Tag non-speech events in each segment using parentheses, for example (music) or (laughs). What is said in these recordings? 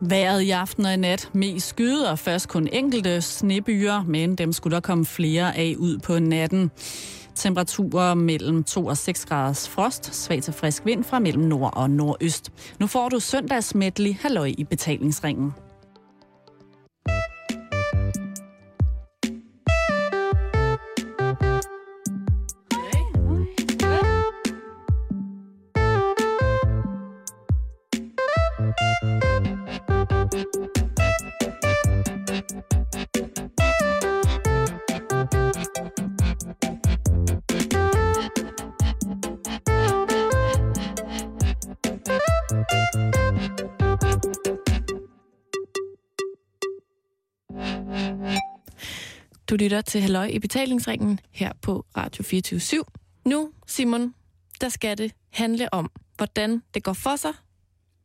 Vejret i aften og i nat mest skyde og først kun enkelte snebyer, men dem skulle der komme flere af ud på natten. Temperaturer mellem 2 og 6 graders frost, svag til frisk vind fra mellem nord og nordøst. Nu får du søndagsmedley halløj i betalingsringen. Lytter til Halløj i betalingsringen her på Radio 24 /7. Nu, Simon, der skal det handle om, hvordan det går for sig,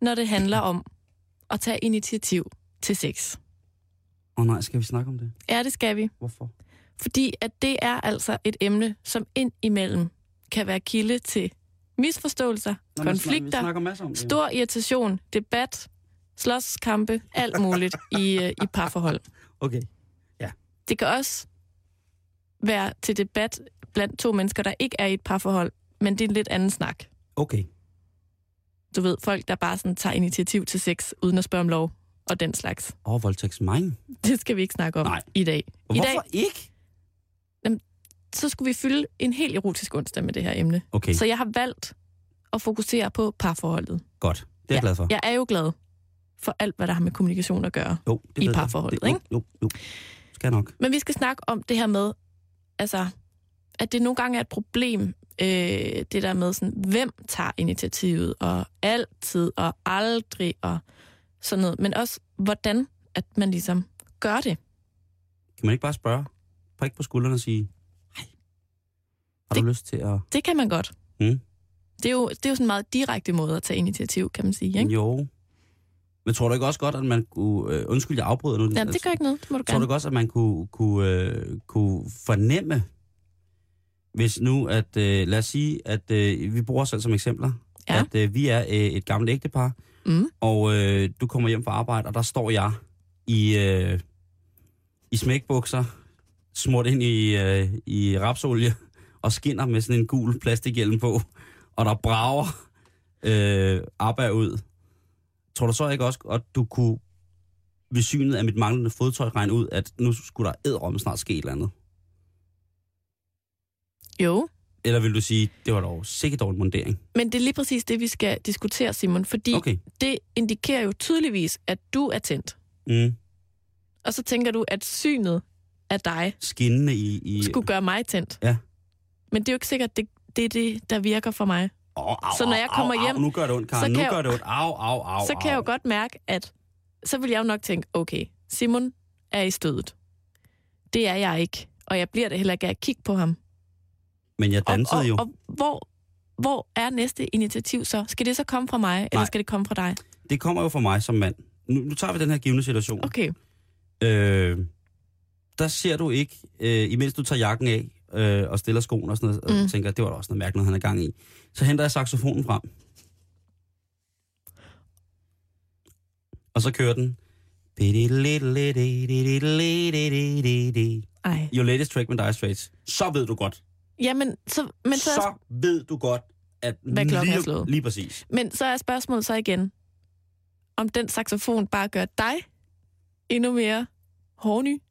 når det handler om at tage initiativ til sex. Åh oh, nej, skal vi snakke om det? Ja, det skal vi. Hvorfor? Fordi at det er altså et emne, som ind imellem kan være kilde til misforståelser, Nå, konflikter, Vi snakker masser om det. stor irritation, debat, slåskampe, alt muligt i, øh, i parforhold. (laughs) Okay. Det kan også være til debat blandt to mennesker, der ikke er i et parforhold, men det er en lidt anden snak. Okay. Du ved, folk, der bare sådan tager initiativ til sex, uden at spørge om lov, og den slags. Åh, oh, voldtægtsmine. Det skal vi ikke snakke om Nej. i dag. I Hvorfor dag, ikke? så skulle vi fylde en helt erotisk onsdag med det her emne. Okay, Så jeg har valgt at fokusere på parforholdet. godt. Det er jeg Ja, glad for. Jeg er jo glad for alt, hvad der har med kommunikation at gøre. Jo, det i parforholdet, det, ikke? Jo, jo, jo. Skal nok. Men vi skal snakke om det her med, altså, at det nogle gange er et problem, øh, det der med sådan, hvem tager initiativet, og altid, og aldrig, og sådan noget. Men også, hvordan at man ligesom gør det. Kan man ikke bare spørge? Prik på skuldrene og sige, hej. Har du Det- lyst til at... Det kan man godt. Mm. Det, er jo, det er jo sådan en meget direkte måde at tage initiativ, kan man sige. Ikke? Jo. Men tror du ikke også godt, at man kunne... Øh, undskyld, jeg afbryder nu. Ja, det gør ikke noget. Det må du Tror du gerne. ikke også, at man kunne, kunne, øh, kunne fornemme, hvis nu, at øh, lad os sige, at øh, vi bruger os selv som eksempler, Ja. at øh, vi er øh, et gammelt ægtepar, Mm. og øh, du kommer hjem fra arbejde, og der står jeg i, øh, i smækbukser, smurt ind i, øh, i rapsolie, og skinner med sådan en gul plastikhjelm på, og der brager øh, arbejde ud. Tror du så ikke også, at du kunne ved synet af mit manglende fodtøj regne ud, at nu skulle der æderomme snart ske et eller andet? Jo, Eller vil du sige, det var dog sikkert dog en mundering? men det er lige præcis det, vi skal diskutere, Simon. Fordi Okay. det indikerer jo tydeligvis, at du er tændt. Mm. Og så tænker du, at synet af dig Skinnende i... i skulle gøre mig tændt. Ja. Men det er jo ikke sikkert, det, det er det, der virker for mig. Oh, au, Så når jeg kommer au, hjem, Au, nu gør det ondt, så Karen. kan Nu jeg- gør det ondt. Au, au, au, så kan jeg jo godt mærke, at så vil jeg jo nok tænke, okay, Simon er i stødet. Det er jeg ikke. Og jeg bliver det heller ikke af at kigge på ham. Men jeg Og, dansede og, jo. og hvor, hvor er næste initiativ så? Skal det så komme fra mig, eller Nej. skal det komme fra dig? Det kommer jo fra mig som mand. Nu, nu tager vi den her givende situation. Okay. Øh, der ser du ikke, øh, imens du tager jakken af øh, og stiller skoen og sådan noget, og Mm. tænker, det var da også noget mærkeligt, han er gang i. Så henter jeg saxofonen frem. Og så kører den. Ej. Your latest track med Dire Straits. Så ved du godt. Jamen, så, men, så, så ved du godt, at Hvad klokken er lige, slået. lige præcis. men så er spørgsmålet så igen, om den saxofon bare gør dig endnu mere hårdny?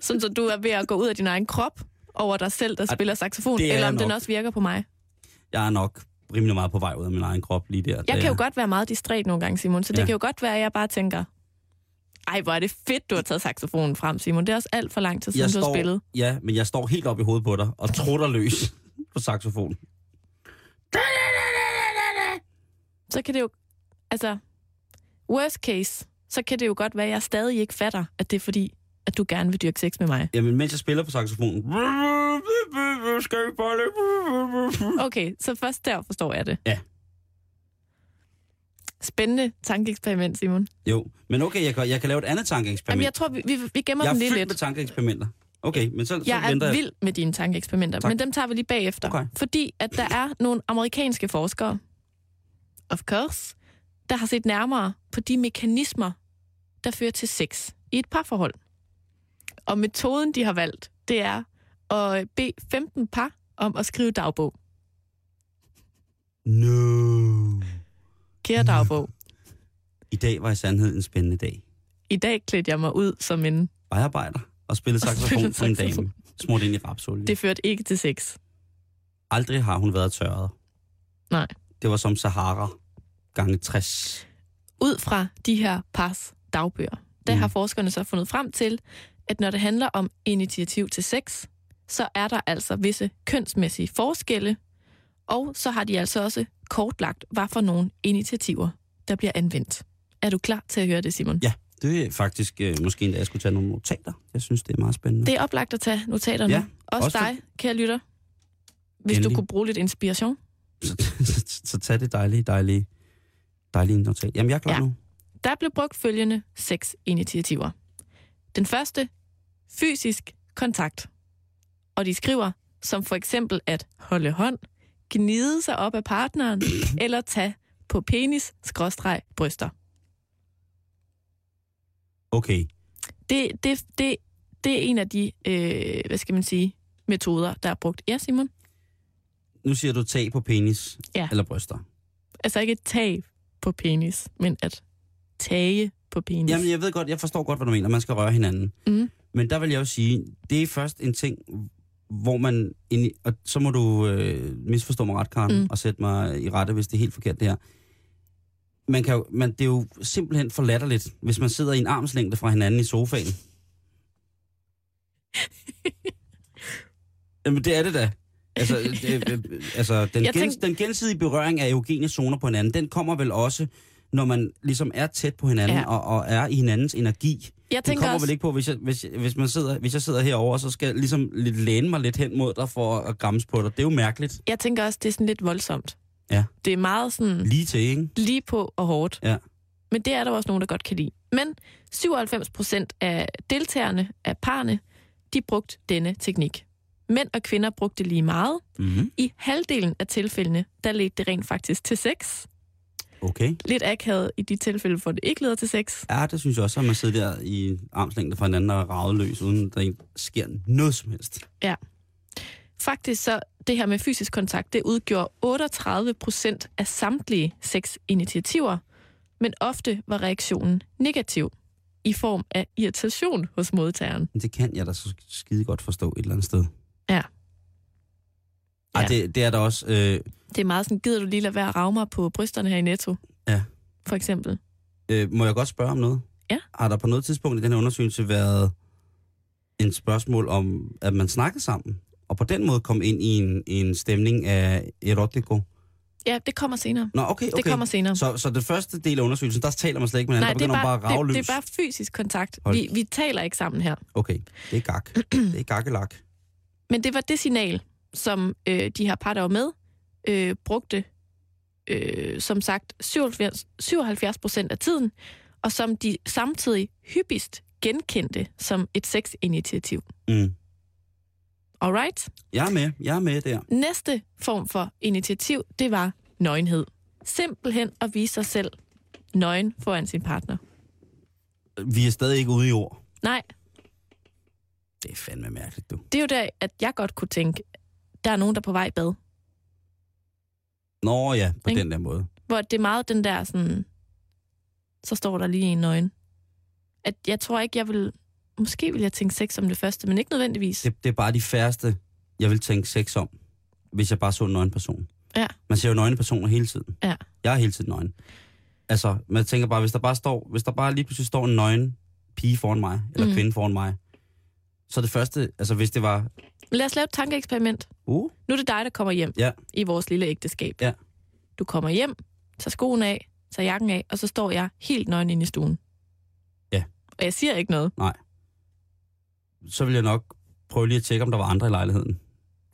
Sådan så du er ved at gå ud af din egen krop over dig selv, der Ej, spiller saxofon, er eller om den nok. også virker på mig. Jeg er nok rimelig meget på vej ud af min egen krop lige der. Jeg kan jo godt være meget distræt nogle gange, Simon, så det Ja. kan jo godt være, at jeg bare tænker, ej, hvor er det fedt, du har taget saxofonen frem, Simon. Det er også alt for lang tid siden, jeg du har står, spillet. Ja, men jeg står helt op i hovedet på dig og trutter løs (laughs) på saxofon. Så kan det jo, altså, worst case, så kan det jo godt være, at jeg stadig ikke fatter, at det er fordi, at du gerne vil dyrke sex med mig. Jamen, mens jeg spiller på saxofonen... Okay, så først der forstår jeg det. Ja. Spændende tankeeksperiment, Simon. Jo, men okay, jeg kan, jeg kan lave et andet Jamen, tankeeksperiment. jeg tror, vi, vi, vi gemmer jeg dem er lige fyldt lidt. med tankeeksperimenter. Okay, men så, så Jeg venter er jeg. vild med dine tankeeksperimenter, Tak. men dem tager vi lige bagefter. Okay. Fordi at der er nogle amerikanske forskere, of course, der har set nærmere på de mekanismer, der fører til sex i et parforhold. Og metoden, de har valgt, det er at bede 15 par om at skrive dagbog. No. Kære dagbog, I dag var i sandhed en spændende dag. i dag klædte jeg mig ud som en... Vejarbejder og spillede saxofon som en dame. Smurt ind i rapsolie. Det førte ikke til sex. Aldrig har hun været tørret. Nej. Det var som Sahara gange 60. Ud fra de her pars dagbøger, der Mm. har forskerne så fundet frem til, at når det handler om initiativ til sex, så er der altså visse kønsmæssige forskelle, og så har de altså også kortlagt, hvad for nogle initiativer, der bliver anvendt. Er du klar til at høre det, Simon? Ja, det er faktisk øh, måske endda, jeg skulle tage nogle notater. Jeg synes, det er meget spændende. Det er oplagt at tage notaterne. Ja, også, også dig, kære lytter. Hvis Endelig. du kunne bruge lidt inspiration. Så, så, så tag det dejlige, dejlige, dejlige notat. Jamen, jeg er klar Ja. nu. Der blev brugt følgende seks initiativer. Den første, fysisk kontakt. Og de skriver, som for eksempel at holde hånd, gnide sig op af partneren, (clears throat) eller tage på penis, skråstreg, bryster. Okay. Det, det, det, det er en af de, øh, hvad skal man sige, metoder, der er brugt. Ja, Simon? Nu siger du tag på penis Ja. eller bryster. Altså ikke tag på penis, men at tage på penis. Jamen, jeg ved godt, jeg forstår godt, hvad du mener. Man skal røre hinanden. Mhm. Men der vil jeg jo sige, det er først en ting, hvor man... Ind og så må du øh, misforstå mig ret, Karen, Mm. mm. og sætte mig i rette, hvis det er helt forkert, det her. Man kan jo, man, det er jo simpelthen for latterligt, hvis man sidder i en armslængde fra hinanden i sofaen. (laughs) Jamen, det er det da. Altså, det, øh, altså den, gens, tænk- den gensidige berøring af eugene zoner på hinanden, den kommer vel også, når man ligesom er tæt på hinanden Ja. og, og er i hinandens energi. jeg tænker kommer også, vel ikke på, hvis jeg, hvis, hvis, man sidder, hvis jeg sidder herovre, så skal jeg ligesom læne mig lidt hen mod dig for at græmse på dig. Det er jo mærkeligt. jeg tænker også, det er sådan lidt voldsomt. Ja. Det er meget sådan... Lige til, ikke? lige på og hårdt. Ja. Men det er der også nogen, der godt kan lide. Men 97 procent af deltagerne af parne, de brugte denne teknik. Mænd og kvinder brugte lige meget. Mm-hmm. I halvdelen af tilfældene, der ledte det rent faktisk til sex. Okay. Lidt akavet i de tilfælde, hvor det ikke leder til sex. Ja, det synes jeg også, at man sidder der i armslængde fra hinanden og ravet løs, uden der sker noget som helst. Faktisk så, det her med fysisk kontakt, det udgjorde 38 procent af samtlige sexinitiativer, men ofte var reaktionen negativ i form af irritation hos modtageren. Det kan jeg da så skide godt forstå et eller andet sted. Ja. Ej, Ja. det, det er der også... Øh, Det er meget sådan, gider du lige lade være at rave mig på brysterne her i Netto? Ja. For eksempel. øh, må jeg godt spørge om noget? Ja. Har der på noget tidspunkt i den her undersøgelse været en spørgsmål om, at man snakkede sammen? Og på den måde kom ind i en, en stemning af erotico? Ja, det kommer senere. Nå, okay, okay. Det kommer senere. Så, så det første del af undersøgelsen, der taler man slet ikke med Nej, hinanden, det der er, begynder bare, bare det, det er bare fysisk kontakt. Hold. Vi, vi taler ikke sammen her. Okay, det er gak. (clears throat) det er gakkelak. Men det var det signal, som øh, de her par, der var med, øh, brugte, øh, som sagt, 77, 77 procent af tiden, og som de samtidig hyppigst genkendte som et sexinitiativ. Mm. Alright? Jeg er med, jeg er med der. Næste form for initiativ, det var nøgenhed. Simpelthen at vise sig selv nøgen foran sin partner. Vi er stadig ikke ude i ord. Nej, Det er fandme mærkeligt, du. det er jo der, at jeg godt kunne tænke, der er nogen, der er på vej i bad. Nå ja, på Ikke? den der måde. Hvor det er meget den der sådan, så står der lige en nøgen. At jeg tror ikke, jeg vil, måske vil jeg tænke sex som det første, men ikke nødvendigvis. Det, det er bare de færreste, jeg vil tænke sex om, hvis jeg bare så en nøgen person. Ja. Man ser jo nøgne personer hele tiden. Ja. Jeg er hele tiden nøgen. Altså, man tænker bare, hvis der bare står, hvis der bare lige pludselig står en nøgen pige foran mig, eller Mm. mm. kvinde foran mig, så det første, altså hvis det var, Lad os lave et tankeeksperiment. uh, Nu er det dig, der kommer hjem Ja. i vores lille ægteskab. Ja. Du kommer hjem, tager skoen af, tager jakken af, og så står jeg helt nøgen inde i stuen. Ja. Og jeg siger ikke noget. så vil jeg nok prøve lige at tjekke, om der var andre i lejligheden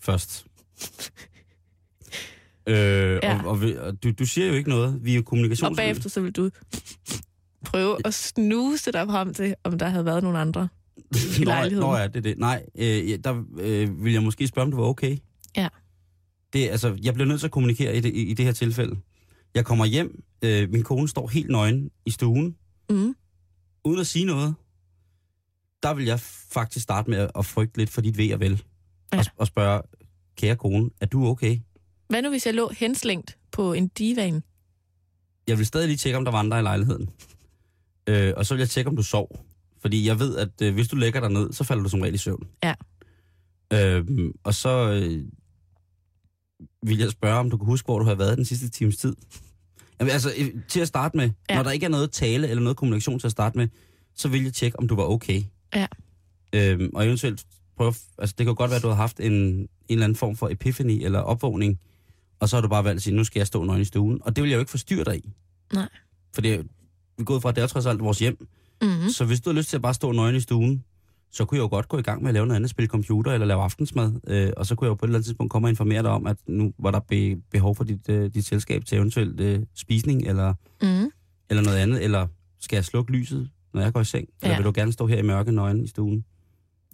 først. (laughs) øh, Ja. og, og, og du, du siger jo ikke noget. Vi er jo Og kommunikations... bagefter så vil du prøve at snuse dig frem til, om der havde været nogen andre. I Nå, lejligheden. Nå ja, det er det. Nej, øh, der øh, vil jeg måske spørge, om det var okay. Ja. Det, altså, jeg bliver nødt til at kommunikere i det, i, i det her tilfælde. Jeg kommer hjem, øh, min kone står helt nøgen i stuen, Mm. uden at sige noget. Der vil jeg faktisk starte med at frygte lidt for dit ved og vel. Ja. Og, og spørge, kære kone, er du okay? Hvad nu, hvis jeg lå henslængt på en divan? Jeg vil stadig lige tjekke, om der var andre i lejligheden. Øh, og så vil jeg tjekke, om du sov. Fordi jeg ved, at øh, hvis du lægger dig ned, så falder du som regel i søvn. Ja. Øh, og så øh, vil jeg spørge, om du kan huske, hvor du har været den sidste times tid. Jamen, altså, øh, til at starte med, Ja. når der ikke er noget tale eller noget kommunikation til at starte med, så vil jeg tjekke, om du var okay. Ja. Øhm, og eventuelt prøve, altså det kan godt være, at du har haft en, en eller anden form for epiphany eller opvågning, og så har du bare valgt at sige, nu skal jeg stå nøgen i stuen. Og det vil jeg jo ikke forstyrre dig i. Nej. For det er, vi er gået fra, at det er trods alt vores hjem. Mm. Så hvis du har lyst til at bare stå nøgen i stuen, så kunne jeg jo godt gå i gang med at lave noget andet, spille computer eller lave aftensmad. Øh, og så kunne jeg jo på et eller andet tidspunkt komme og informere dig om, at nu var der be, behov for dit, øh, dit selskab til eventuelt øh, spisning eller, Mm. eller noget andet. Eller skal jeg slukke lyset, når jeg går i seng? Eller Ja. vil du gerne stå her i mørke nøgen i stuen?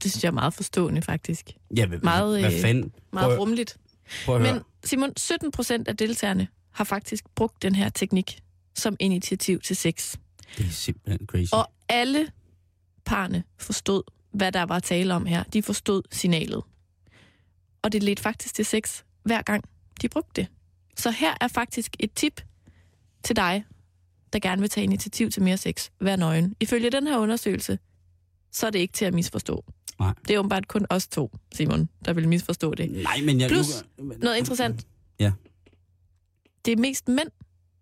Det synes jeg er meget forstående, faktisk. Ja, hvad, Meget, hvad øh, fanden? Meget. Prøv at Men. Simon, 17 procent af deltagerne har faktisk brugt den her teknik som initiativ til sex. Det er simpelthen crazy. Og alle parne forstod, hvad der var tale om her. De forstod signalet. Og det ledte faktisk til sex hver gang de brugte det. Så her er faktisk et tip til dig, der gerne vil tage initiativ til mere sex. Vær nøgen. Ifølge den her undersøgelse, så er det ikke til at misforstå. Nej. Det er åbenbart kun os to, Simon, der vil misforstå det. Nej, men jeg... Plus nu, Noget interessant. Ja. Det er mest mænd,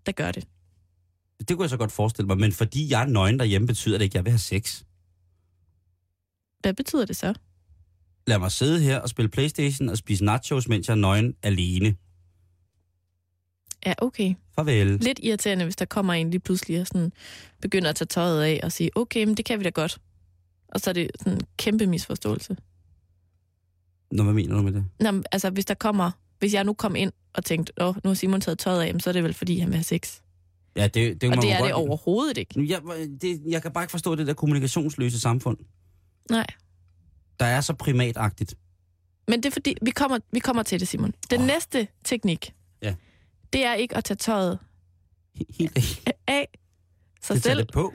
der gør det. Det kunne jeg så godt forestille mig, men fordi jeg er nøgen derhjemme, betyder det ikke, at jeg vil have sex. Hvad betyder det så? Lad mig sidde her og spille Playstation og spise nachos, mens jeg er nøgen alene. Ja, okay. Farvel. Lidt irriterende, hvis der kommer en lige pludselig og sådan begynder at tage tøjet af og sige, okay, men det kan vi da godt. Og så er det sådan en kæmpe misforståelse. Nå, hvad mener du med det? Nå, men altså, hvis der kommer, hvis jeg nu kom ind og tænkte, åh, nu har Simon taget tøjet af, så er det vel, fordi han vil have sex. Ja, det, det, Og må det man er det godt- overhovedet ikke. Jeg, det, jeg kan bare ikke forstå det der kommunikationsløse samfund, Nej. der er så primatagtigt. Men det er fordi, vi kommer, vi kommer til det, Simon. Den oh. næste teknik, Ja. det er ikke at tage tøjet He- Helt af sig det selv. det på.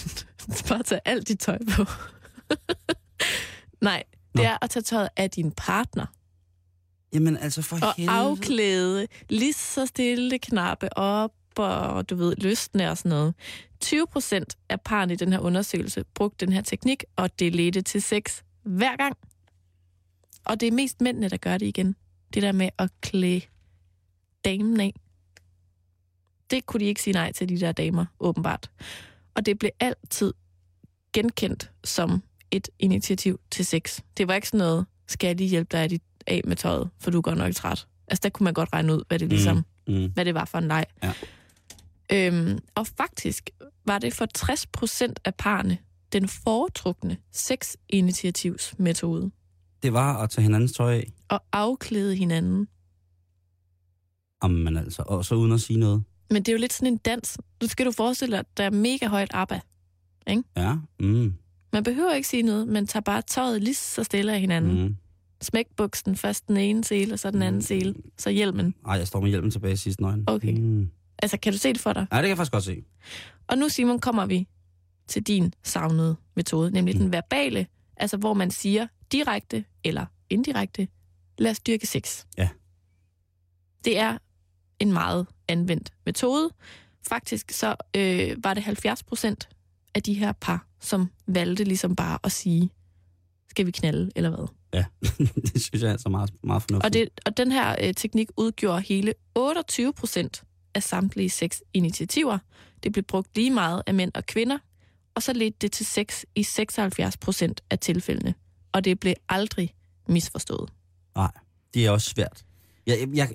(laughs) Bare tage alt dit tøj på. (laughs) Nej, det Nå. er at tage tøjet af din partner. Jamen altså for Og helvede. afklæde lige så stille knappe op og du ved, løsne og sådan noget. 20 procent af parne i den her undersøgelse brugte den her teknik, og det ledte til sex hver gang. Og det er mest mændene, der gør det igen. Det der med at klæde damen af. Det kunne de ikke sige nej til, de der damer, åbenbart. Og det blev altid genkendt som et initiativ til sex. Det var ikke sådan noget, skal jeg lige hjælpe dig af med tøjet, for du er godt nok træt. Altså, der kunne man godt regne ud, hvad det, ligesom, mm. Mm. hvad det var for en leg. Ja. Øhm, og faktisk var det for 60 procent af parne den foretrukne sex-initiativsmetode. Det var at tage hinandens tøj af. At afklæde hinanden. Jamen altså, og så uden at sige noget. Men det er jo lidt sådan en dans. Nu skal du forestille dig, at der er mega højt ABBA. Ja, mm. Man behøver ikke sige noget, man tager bare tøjet lige så stille af hinanden. Mm. Mm. Smæk buksen, først den ene sele, og så den anden sele, så hjelmen. Ej, jeg står med hjelmen tilbage i sidste nøgen. Okay. Mm. Altså, kan du se det for dig? Ja, det kan jeg faktisk godt se. Og nu, Simon, kommer vi til din savnede metode, nemlig Mm. den verbale, altså hvor man siger direkte eller indirekte, lad os dyrke sex. Ja. Det er en meget anvendt metode. Faktisk så øh, var det 70 procent af de her par, som valgte ligesom bare at sige, skal vi knalde eller hvad? Ja, (laughs) det synes jeg er altså meget, meget fornuftigt. Og, det, og den her øh, teknik udgjorde hele 28 procent af samtlige seks initiativer. Det blev brugt lige meget af mænd og kvinder, og så ledte det til sex i 76 procent af tilfældene. Og det blev aldrig misforstået. Nej, det er også svært. Jeg, jeg, jeg,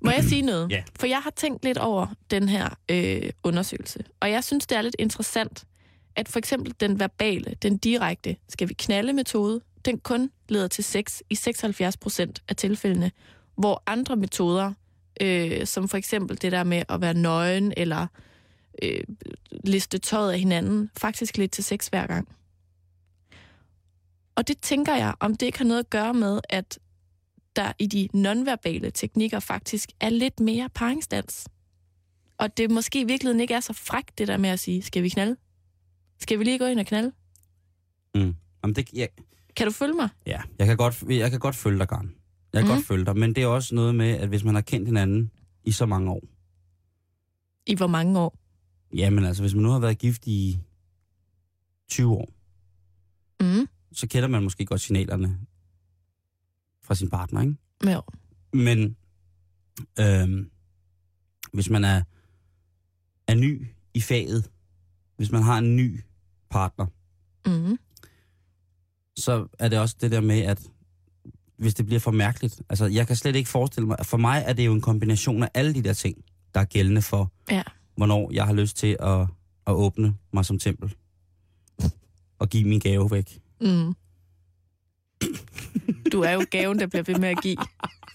Må jeg sige noget? (clears throat) Ja. For jeg har tænkt lidt over den her øh, undersøgelse, og jeg synes, det er lidt interessant, at for eksempel den verbale, den direkte, skal vi knalde metode, den kun leder til sex i 76 procent af tilfældene, hvor andre metoder, øh, som for eksempel det der med at være nøgen eller øh, liste tøjet af hinanden, faktisk lidt til sex hver gang. Og det tænker jeg, om det ikke har noget at gøre med, at der i de nonverbale teknikker faktisk er lidt mere paringsdans. Og det måske i virkeligheden ikke er så frækt, det der med at sige, skal vi knalde? Skal vi lige gå ind og knalde? Mm. Jamen, det, jeg, Kan du følge mig? ja, jeg kan godt, jeg kan godt følge dig, Karen. Jeg kan Mhm. godt følge dig, men det er også noget med, at hvis man har kendt hinanden i så mange år, I hvor mange år? jamen altså, hvis man nu har været gift i 20 år, Mm. så kender man måske godt signalerne fra sin partner, ikke? Jo. Men øhm, hvis man er, er ny i faget, hvis man har en ny partner, Mm. så er det også det der med, at hvis det bliver for mærkeligt, altså jeg kan slet ikke forestille mig, for mig er det jo en kombination af alle de der ting, der er gældende for, Ja. hvornår jeg har lyst til at, at åbne mig som tempel og give min gave væk. Mm. Du er jo gaven, der bliver ved med at give,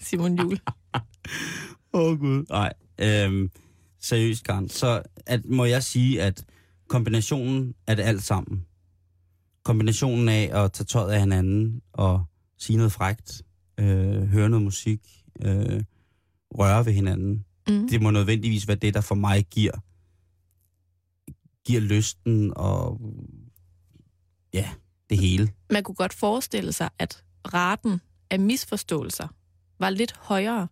Simon Jul. Åh oh, gud. Nej, øhm, seriøst, Karen. Så at, må jeg sige, at kombinationen af det alt sammen, kombinationen af at tage tøjet af hinanden og sige noget frægt, øh, høre noget musik, øh, røre ved hinanden, Mm. det må nødvendigvis være det, der for mig giver, giver lysten og ja, det hele. Man kunne godt forestille sig, at raten af misforståelser var lidt højere,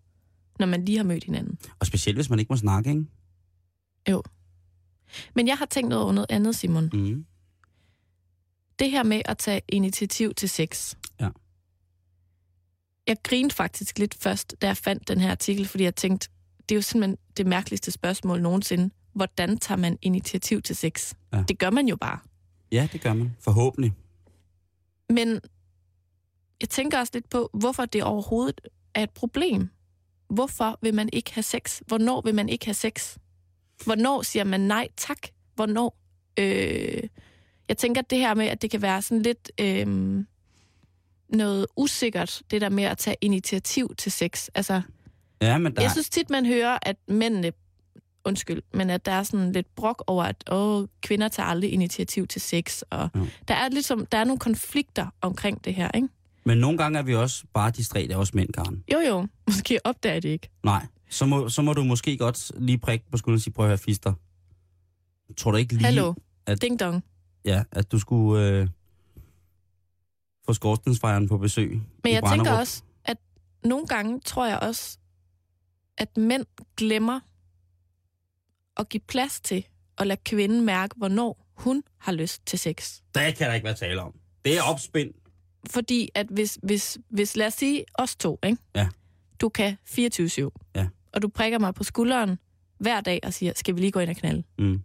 når man lige har mødt hinanden. Og specielt, hvis man ikke må snakke, ikke? Men jeg har tænkt noget over noget andet, Simon. Mm. Det her med at tage initiativ til sex. Jeg grinede faktisk lidt først, da jeg fandt den her artikel, fordi jeg tænkte, det er jo simpelthen det mærkeligste spørgsmål nogensinde. Hvordan tager man initiativ til sex? Ja. Det gør man jo bare. Ja, det gør man. Forhåbentlig. Men jeg tænker også lidt på, hvorfor det overhovedet er et problem. Hvorfor vil man ikke have sex? Hvornår vil man ikke have sex? Hvornår siger man nej tak? Hvornår? Øh, jeg tænker det her med, at det kan være sådan lidt øh, noget usikkert, det der med at tage initiativ til sex. Altså, Ja, men der, jeg synes tit, man hører, at mændene, undskyld, men at der er sådan lidt brok over, at åh, kvinder tager aldrig initiativ til sex, og Jo. der er ligesom, der er nogle konflikter omkring det her, ikke? Men nogle gange er vi også bare distræte af os mænd, Karen. Jo, jo, (laughs) måske opdager det ikke. Nej, så må, så må du måske godt lige prikke på skulderen og sige, prøv at høre, fister. Tror du ikke lige, Hallo, at- ding dong. Ja, at du skulle øh, få skorstensfejren på besøg Men jeg tænker også, at nogle gange tror jeg også, at mænd glemmer at give plads til at lade kvinden mærke, hvornår hun har lyst til sex. Det kan der ikke være tale om. Det er opspind. Fordi at hvis, hvis, hvis lad os sige os to, ikke? Ja. du kan 24-7, Ja. og du prikker mig på skulderen hver dag og siger, skal vi lige gå ind og knalde? Mm.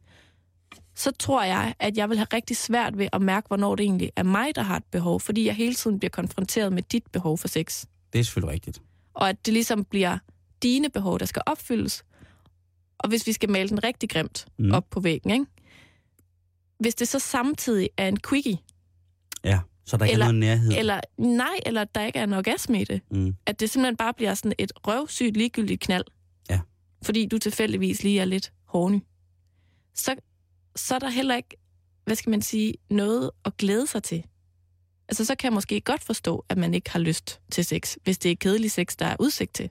Så tror jeg, at jeg vil have rigtig svært ved at mærke, hvornår det egentlig er mig, der har et behov, fordi jeg hele tiden bliver konfronteret med dit behov for sex. Det er selvfølgelig rigtigt. Og at det ligesom bliver dine behov, der skal opfyldes. Og hvis vi skal male den rigtig grimt Mm. op på væggen, ikke? Hvis det så samtidig er en quickie, Ja, så der ikke Eller- er noget nærhed. eller nej, eller der ikke er en orgasme i det, Mm. at det simpelthen bare bliver sådan et røvsygt ligegyldigt knald, Ja. fordi du tilfældigvis lige er lidt horny, så, så er der heller ikke, hvad skal man sige, noget at glæde sig til. Altså, så kan jeg måske godt forstå, at man ikke har lyst til sex, hvis det er kedelig sex, der er udsigt til.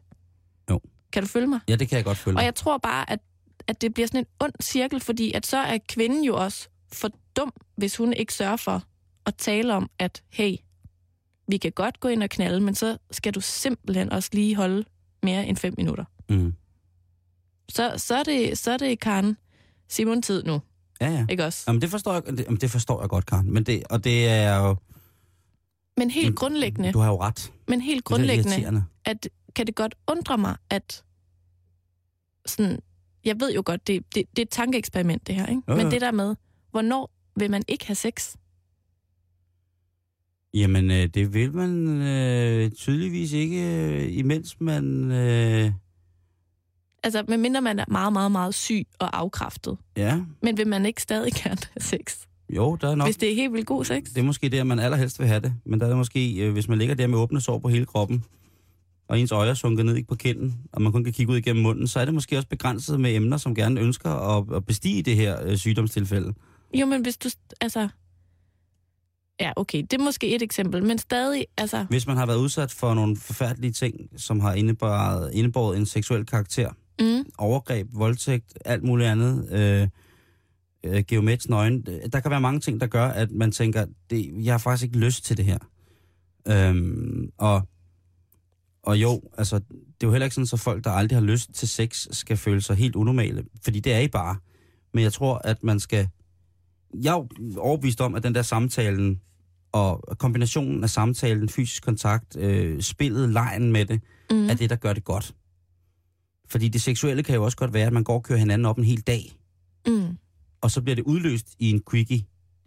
Jo. Kan du følge mig? Ja, det kan jeg godt følge. Og jeg tror bare, at, at det bliver sådan en ond cirkel, fordi at så er kvinden jo også for dum, hvis hun ikke sørger for at tale om, at hey, vi kan godt gå ind og knalde, men så skal du simpelthen også lige holde mere end fem minutter. Mm. Så, så, er, det, så er det Karen Simon tid nu, Ja, ja. ikke også? Jamen, det forstår jeg, det, jamen, det forstår jeg godt, Karen. Men det, og det er jo... Men helt grundlæggende, Du har jo ret. men helt grundlæggende, at kan det godt undre mig, at sådan, jeg ved jo godt, det, det, det er et tankeeksperiment, det her, ikke? Jo, Men jo. det der med, hvornår vil man ikke have sex? Jamen, øh, det vil man øh, tydeligvis ikke, øh, imens man... Øh, Altså, medmindre man er meget, meget, meget syg og afkræftet. ja, Men vil man ikke stadig gerne have sex? jo, der er nok... Hvis det er helt vildt god sex? Det er måske der, man allerhelst vil have det. Men der er det måske, øh, hvis man ligger der med åbne sår på hele kroppen, og ens øje er sunket ned på kinden, og man kun kan kigge ud igennem munden, så er det måske også begrænset med emner, som gerne ønsker at, at bestige det her øh, sygdomstilfælde. Jo, men hvis du... Altså... Ja, okay, det er måske et eksempel, men stadig, altså... Hvis man har været udsat for nogle forfærdelige ting, som har indebåret, indebåret en seksuel karakter, Mm. overgreb, voldtægt, alt muligt andet, øh, øh, geomets nøgen. Der kan være mange ting, der gør, at man tænker, det, jeg har faktisk ikke lyst til det her. Øhm, og, og jo, altså, det er jo heller ikke sådan, så folk, der aldrig har lyst til sex, skal føle sig helt unormale, fordi det er I bare. Men jeg tror, at man skal... Jeg er overbevist om, at den der samtalen, og kombinationen af samtalen, fysisk kontakt, øh, spillet, lejen med det, Mm. er det, der gør det godt. Fordi det seksuelle kan jo også godt være, at man går og kører hinanden op en hel dag, Mm. og så bliver det udløst i en quickie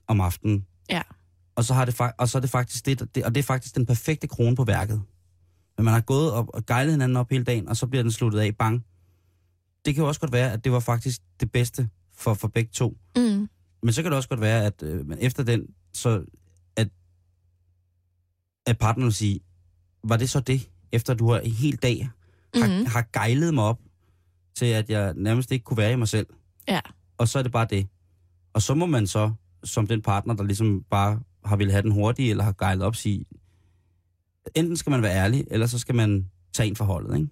om aftenen. Ja. Og så, har det, og så er det faktisk det, det, og det er faktisk den perfekte krone på værket. Men man har gået op og gejlet hinanden op hele dagen, og så bliver den sluttet af, bang. Det kan jo også godt være, at det var faktisk det bedste for, for begge to. Mm. Men så kan det også godt være, at øh, efter den, så at, at partneren vil sige, var det så det, efter du har en hel dag har, Mm. har gejlet mig op til, at jeg nærmest ikke kunne være i mig selv. Ja. Og så er det bare det. Og så må man så, som den partner, der ligesom bare har ville have den hurtige, eller har gejlet op, sige, enten skal man være ærlig, eller så skal man tage en forholdet, ikke?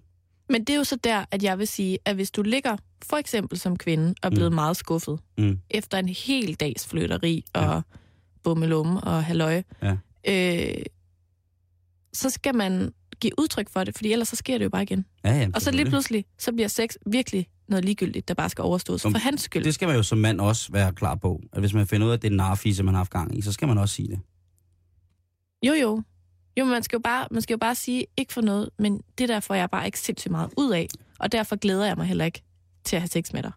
Men det er jo så der, at jeg vil sige, at hvis du ligger for eksempel som kvinde og er blevet Mm. meget skuffet Mm. efter en hel dags flytteri Ja. og bummelum og halløj, Ja. øh, så skal man give udtryk for det, fordi ellers så sker det jo bare igen. Ja, ja, Og så lige pludselig, så bliver sex virkelig noget ligegyldigt, der bare skal overstås Om- for hans skyld. Det skal man jo som mand også være klar på. At hvis man finder ud af, at det er narfise, man har haft gang i, så skal man også sige det. Jo, jo. Jo, man skal jo, bare, man skal jo bare sige, ikke for noget, men det der får jeg bare ikke sindssygt meget ud af, og derfor glæder jeg mig heller ikke til at have sex med dig.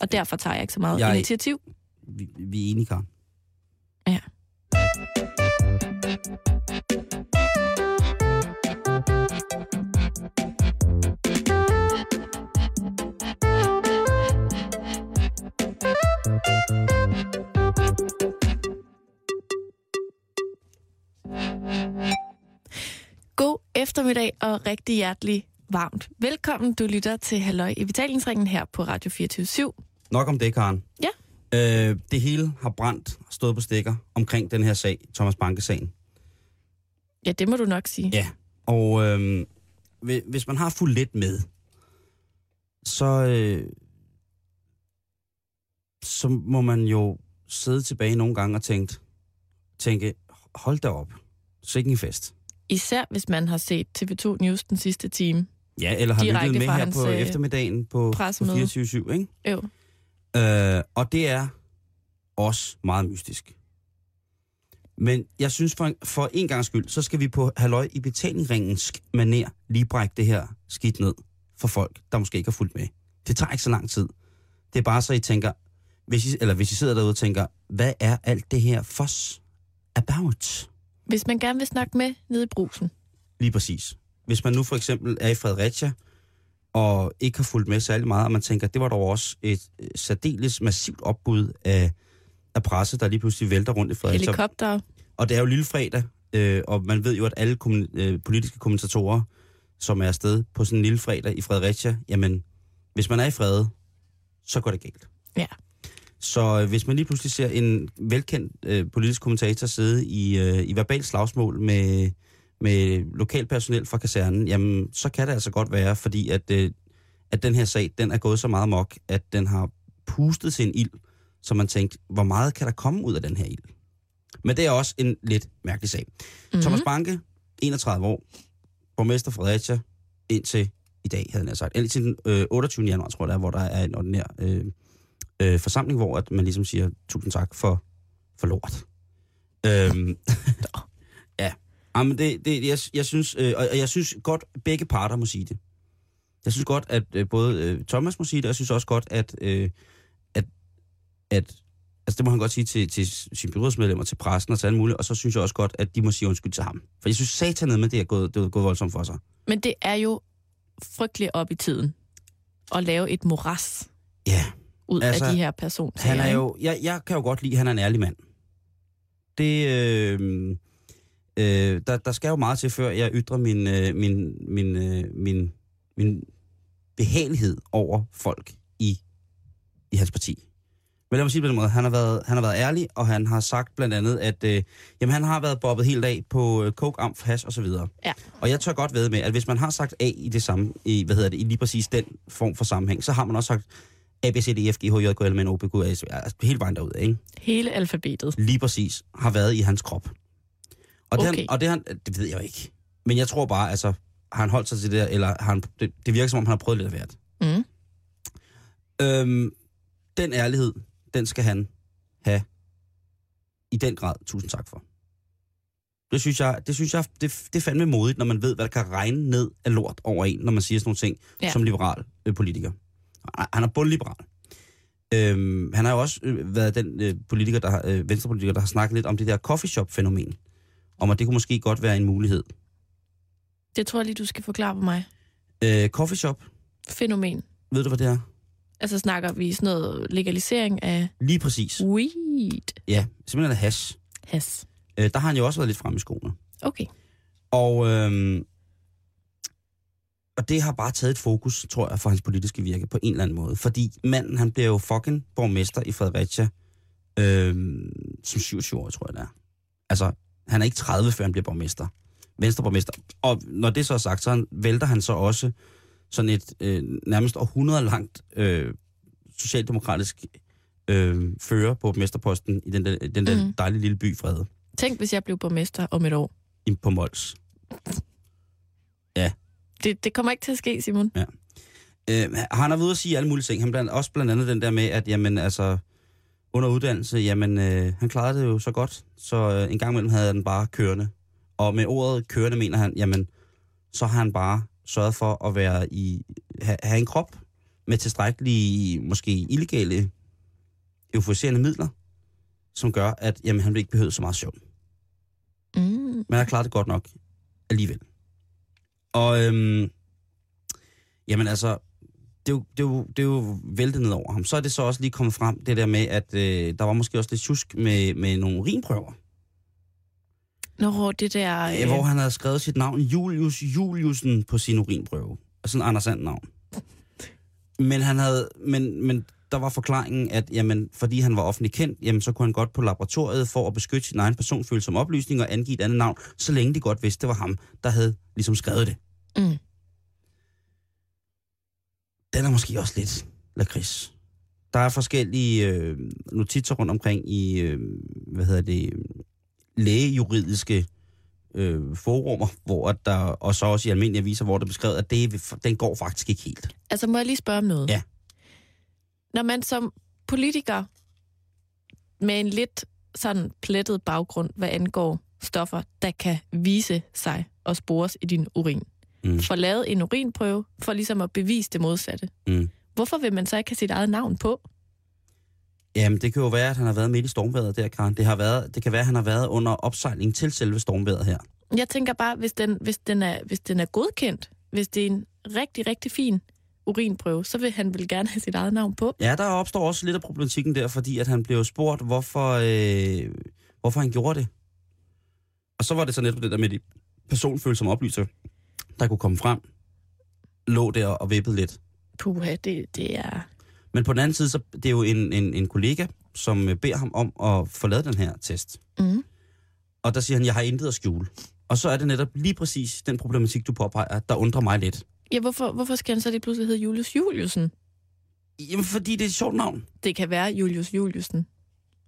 Og derfor tager jeg ikke så meget jeg... initiativ. Vi, vi er enige, Karen. Ja. God eftermiddag og rigtig hjertelig varmt. Velkommen, du lytter til Halløj i betalingsringen her på Radio 24 Nok om det, Karen. Ja. Øh, det hele har brændt og stået på stikker omkring den her sag, Thomas Banke-sagen. Ja, det må du nok sige. Ja. Og øh, hvi- hvis man har fuldt lidt med, så, øh, så må man jo sidde tilbage nogle gange og tænke, tænke hold da op, sikke en fest. Især hvis man har set TV2 News den sidste time. Ja, eller har lyttet med her på øh, eftermiddagen på, på pressemøde. 24-7, ikke? Jo. Øh, og det er også meget mystisk. Men jeg synes, for en, for en gang skyld, så skal vi på halløj i betalingringens maner lige brække det her skidt ned for folk, der måske ikke har fulgt med. Det tager ikke så lang tid. Det er bare så, I tænker, hvis I, eller hvis I sidder derude og tænker, hvad er alt det her fuss about? Hvis man gerne vil snakke med nede i brusen. Lige præcis. Hvis man nu for eksempel er i Fredericia, og ikke har fulgt med særlig meget, og man tænker, det var dog også et øh, særdeles massivt opbud af, af presse, der lige pludselig vælter rundt i Fredericia. Helikopter. Og det er jo lille fredag, øh, og man ved jo, at alle kommun- øh, politiske kommentatorer, som er afsted på sådan en lille fredag i Fredericia, jamen, hvis man er i Frede, så går det galt. Ja. Så øh, hvis man lige pludselig ser en velkendt øh, politisk kommentator sidde i, øh, i verbal slagsmål med, med lokalpersonel fra kasernen, jamen, så kan det altså godt være, fordi at, øh, at den her sag, den er gået så meget mok, at den har pustet til en ild, så man tænkte, hvor meget kan der komme ud af den her ild? Men det er også en lidt mærkelig sag. Mm-hmm. Thomas Banke, 31 år, borgmester Fredericia, indtil i dag, havde nær sagt. Indtil den øh, 28. januar, tror jeg, der, er, hvor der er en ordinær øh, øh, forsamling, hvor at man ligesom siger, tusind tak for, for lort. Øhm, (laughs) (laughs) ja. Jamen, det, det, jeg, jeg synes, øh, og jeg synes godt, begge parter må sige det. Jeg synes godt, at øh, både øh, Thomas må sige det, og jeg synes også godt, at, øh, at, at altså det må han godt sige til, til sine byrådsmedlemmer, til pressen og til alle mulige, og så synes jeg også godt, at de må sige undskyld til ham. For jeg synes satanet med det er gået, det er gået voldsomt for sig. Men det er jo frygteligt op i tiden at lave et moras Ja, ud Altså, altså, af de her personer. han er jo, jeg, jeg kan jo godt lide, at han er en ærlig mand. Det, øh, øh, der, der skal jo meget til, før jeg ytrer min, øh, min, min, øh, min, min behagelighed over folk i, i hans parti. Men lad mig sige på den måde, han har været, han har været ærlig, og han har sagt blandt andet, at øh, jamen, han har været bobbet helt af på øh, coke, amf, hash og så videre. Ja. Og jeg tør godt ved med, at hvis man har sagt A i det samme, i, hvad hedder det, i lige præcis den form for sammenhæng, så har man også sagt A, B, C, D, E, F, G, H, J, K, L, M, N, O, P, Q, R, S, altså hele vejen derud, ikke? Hele alfabetet. Lige præcis har været i hans krop. Og det, Okay. han, og det, han, det ved jeg jo ikke. Men jeg tror bare, altså, har han holdt sig til det der, eller har han, det, det virker som om, han har prøvet lidt af hvert. Mm. Øhm, den ærlighed, den skal han have i den grad. Tusind tak for. Det synes jeg, det, synes jeg det, det er fandme modigt, når man ved, hvad der kan regne ned af lort over en, når man siger sådan nogle ting Ja. som liberal øh, politiker. Han- Han er bundliberal. Øhm, han har jo også øh, været den øh, politiker, der har, øh, venstrepolitiker, der har snakket lidt om det der coffee shop fænomen. Om at det kunne måske godt være en mulighed. Det tror jeg lige, du skal forklare på mig. Øh, coffee shop, Fænomen. ved du hvad det er? Altså snakker vi sådan noget legalisering af Lige præcis. weed. Ja, simpelthen af hash. Has. Øh, der har han jo også været lidt frem i skoene. Okay. Og, øhm, og det har bare taget et fokus, tror jeg, for hans politiske virke på en eller anden måde. Fordi manden, han bliver jo fucking borgmester i Fredericia øhm, som 27 år, tror jeg det er. Altså, han er ikke 30, før han bliver borgmester. Venstreborgmester. Og når det så er sagt, så han, vælter han så også sådan et øh, nærmest århundrede langt øh, socialdemokratisk øh, fører på mesterposten i den der, den der mm. dejlige lille by, Frede, Tænk, hvis jeg blev borgmester om et år. i- på Mols. Det, det kommer ikke til at ske, Simon. Øh, han har ude at sige alle mulige ting. Han blandt, også blandt andet den der med, at jamen, altså, under uddannelse, jamen, øh, han klarede det jo så godt, så øh, en gang imellem havde han bare kørende. Og med ordet kørende mener han, jamen, så har han bare sørget for at være i, ha, have en krop med tilstrækkelige, måske illegale, euforiserende midler, som gør, at jamen, han ikke behøver så meget søvn. Mm. Men han har klaret det godt nok alligevel. Og øhm, jamen altså, det er, jo, det, er jo, det er jo væltet ned over ham. Så er det så også lige kommet frem, det der med, at øh, der var måske også lidt tjusk med, med nogle urinprøver. Når det der... Øh. Hvor han havde skrevet sit navn Julius Juliusen på sin urinprøve. Sådan en Anders navn. Men, han havde, men, men der var forklaringen, at jamen, fordi han var offentlig kendt, jamen, så kunne han godt på laboratoriet for at beskytte sin egen personfølsomme oplysning og angive et andet navn, så længe de godt vidste, det var ham, der havde ligesom skrevet det. Mm. Den er måske også lidt lakrids. Der er forskellige øh, notitser rundt omkring i, øh, hvad hedder det, lægejuridiske øh, forumer, hvor at der, og så også i almindelige aviser, hvor det er beskrevet, at det, den går faktisk ikke helt. Altså, må jeg lige spørge om noget? Ja. Når man som politiker med en lidt sådan plettet baggrund, hvad angår stoffer, der kan vise sig og spores i din urin, Mm. får lavet en urinprøve for ligesom at bevise det modsatte. Mm. Hvorfor vil man så ikke have sit eget navn på? Jamen, det kan jo være, at han har været midt i stormvejret der, Karen. Det, har været, det kan være, at han har været under opsejling til selve stormvejret her. Jeg tænker bare, hvis den, hvis den, er, hvis den er godkendt, hvis det er en rigtig, rigtig fin urinprøve, så vil han vel gerne have sit eget navn på. Ja, der opstår også lidt af problematikken der, fordi at han blev spurgt, hvorfor, øh, hvorfor han gjorde det. Og så var det så netop det der med de personfølsomme oplysninger, der kunne komme frem, lå der og vippede lidt. Puha, det, det er... Men på den anden side, så det er jo en, en, en kollega, som øh, beder ham om at få lavet den her test. Mm. Og der siger han, jeg har intet at skjule. Og så er det netop lige præcis den problematik, du påpeger, der undrer mig lidt. Ja, hvorfor, hvorfor skal han så lige pludselig hedde Julius Juliusen? Jamen, fordi det er et sjovt navn. Det kan være, Julius Juliusen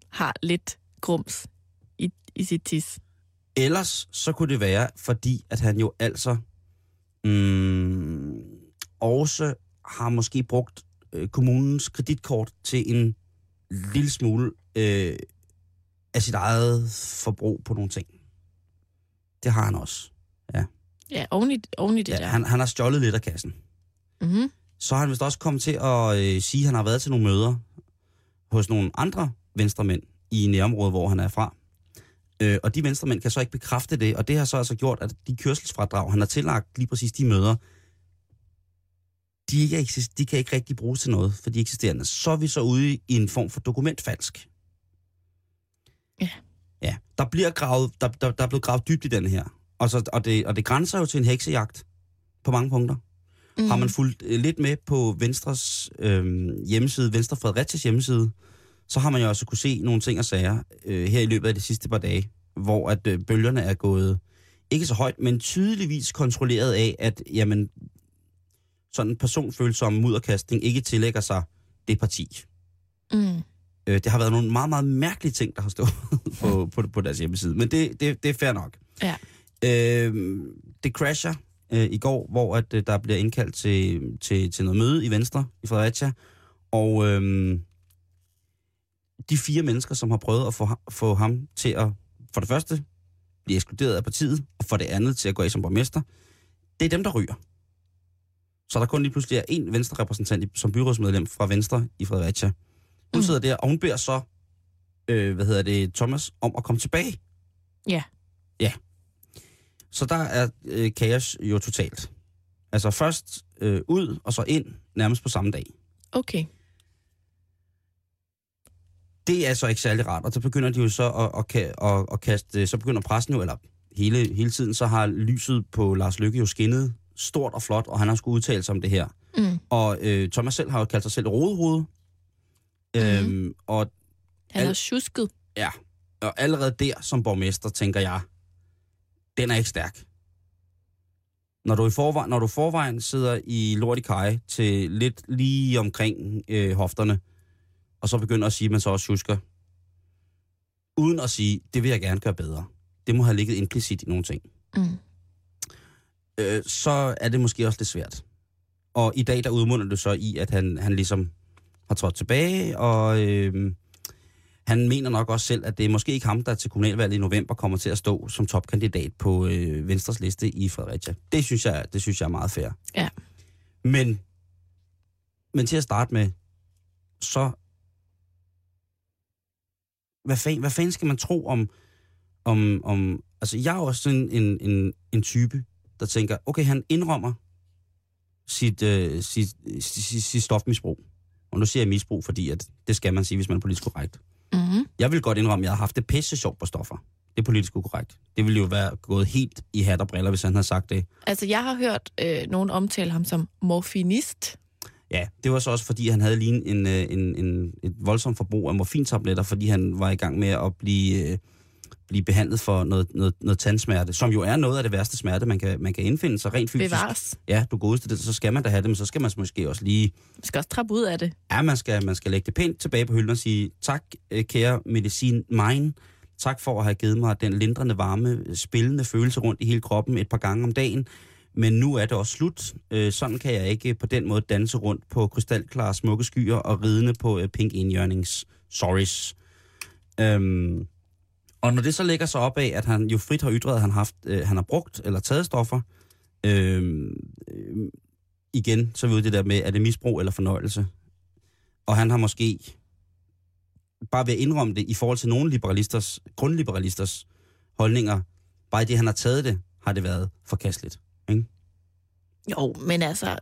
har lidt grums i, i sit tis. Ellers så kunne det være, fordi at han jo altså mm, også har måske brugt øh, kommunens kreditkort til en lille smule øh, af sit eget forbrug på nogle ting. Det har han også. Ja, oven i, oven i det Ja, der. han, han har stjålet lidt af kassen. Mm-hmm. Så har han vist også kommet til at øh, sige, at han har været til nogle møder hos nogle andre venstremænd i nærområdet, hvor han er fra. Øh, og de venstremænd kan så ikke bekræfte det, og det har så altså gjort, at de kørselsfradrag, han har tillagt lige præcis de møder, de, ikke eksist- de kan ikke rigtig bruges til noget for de eksisterende. Så er vi så ude i en form for dokumentfalsk. Ja. Ja, der bliver gravet, der, der, der er blevet gravet dybt i den her. Og, så, og, det, og det grænser jo til en heksejagt på mange punkter. Mm. Har man fulgt øh, lidt med på Venstres øh, hjemmeside, Venstre Fredericis hjemmeside, så har man jo også kunne se nogle ting og sager øh, her i løbet af de sidste par dage, hvor at øh, bølgerne er gået ikke så højt, men tydeligvis kontrolleret af, at jamen, sådan en personfølsom mudderkastning ikke tillægger sig det parti. Mm. Øh, det har været nogle meget, meget mærkelige ting, der har stået (laughs) på, på, på deres hjemmeside, men det, det, det er fair nok. Ja. Øh, det crasher øh, i går, hvor at, øh, der bliver indkaldt til, til, til noget møde i Venstre i Fredericia, og øh, de fire mennesker, som har prøvet at få, få ham til at, for det første, blive ekskluderet af partiet, og for det andet til at gå af som borgmester, det er dem, der ryger. Så der kun lige pludselig er en Venstre-repræsentant som byrådsmedlem fra Venstre i Fredericia. Hun Mm. sidder der, og hun beder så, øh, hvad hedder det, Thomas, om at komme tilbage. Ja. Ja. Så der er øh, kaos jo totalt. Altså først øh, ud, og så ind, nærmest på samme dag. Okay. Det er så ikke særlig rart, og så begynder de jo så at, at, at, at, kaste, så begynder pressen jo, eller hele, hele tiden, så har lyset på Lars Lykke jo skinnet stort og flot, og han har skulle udtale sig om det her. Mm. Og øh, Thomas selv har jo kaldt sig selv rodehoved. Mhm. Øhm, og, Han har Al- tjusket. ja, og allerede der som borgmester, tænker jeg, den er ikke stærk. Når du i forvejen, når du forvejen sidder i lort i kaj til lidt lige omkring øh, hofterne, og så begynder at sige, at man så også husker, uden at sige, det vil jeg gerne gøre bedre. Det må have ligget implicit i nogle ting. Mm. øh, så er det måske også lidt svært. Og i dag, der udmunder det så i, at han, han ligesom har trådt tilbage, og øh, han mener nok også selv, at det er måske ikke ham, der til kommunalvalget i november kommer til at stå som topkandidat på øh, Venstres liste i Fredericia. Det synes jeg, det synes jeg er meget fair. Ja. Men, men til at starte med, så hvad fanden, hvad fanden skal man tro om, om, om altså jeg er også sådan en, en, en type, der tænker, okay, han indrømmer sit, øh, sit, sit, sit, sit stofmisbrug. Og nu siger jeg misbrug, fordi at det skal man sige, hvis man er politisk korrekt. Mm-hmm. Jeg vil godt indrømme, at jeg har haft det pisse sjovt på stoffer. Det er politisk ukorrekt. Det ville jo være gået helt i hat og briller, hvis han havde sagt det. Altså, jeg har hørt øh, nogen omtale ham som morfinist. Ja, det var så også, fordi han havde lige en, øh, en, en, et voldsomt forbrug af morfintabletter, fordi han var i gang med at blive, øh, blive behandlet for noget, noget, noget tandsmerte, som jo er noget af det værste smerte, man kan, man kan indfinde sig rent fysisk. Bevares. Ja, du godeste det, så skal man da have det, men så skal man måske også lige... Man skal også trappe ud af det. Ja, man skal, man skal lægge det pænt tilbage på hylden og sige, tak øh, kære medicin mine, tak for at have givet mig den lindrende varme, spillende følelse rundt i hele kroppen et par gange om dagen. Men nu er det også slut. Øh, sådan kan jeg ikke på den måde danse rundt på krystalklare smukke skyer og ridende på øh, pink indjørnings. Sorries. Øhm, og når det så lægger sig op af, at han jo frit har ytret, at han, haft, øh, han har brugt eller taget stoffer, øh, øh, igen, så vi i det der med, er det misbrug eller fornøjelse? Og han har måske bare ved at indrømme det i forhold til nogle liberalisters, grundliberalisters holdninger, bare i det, han har taget det, har det været forkasteligt. Ikke? Jo, men altså,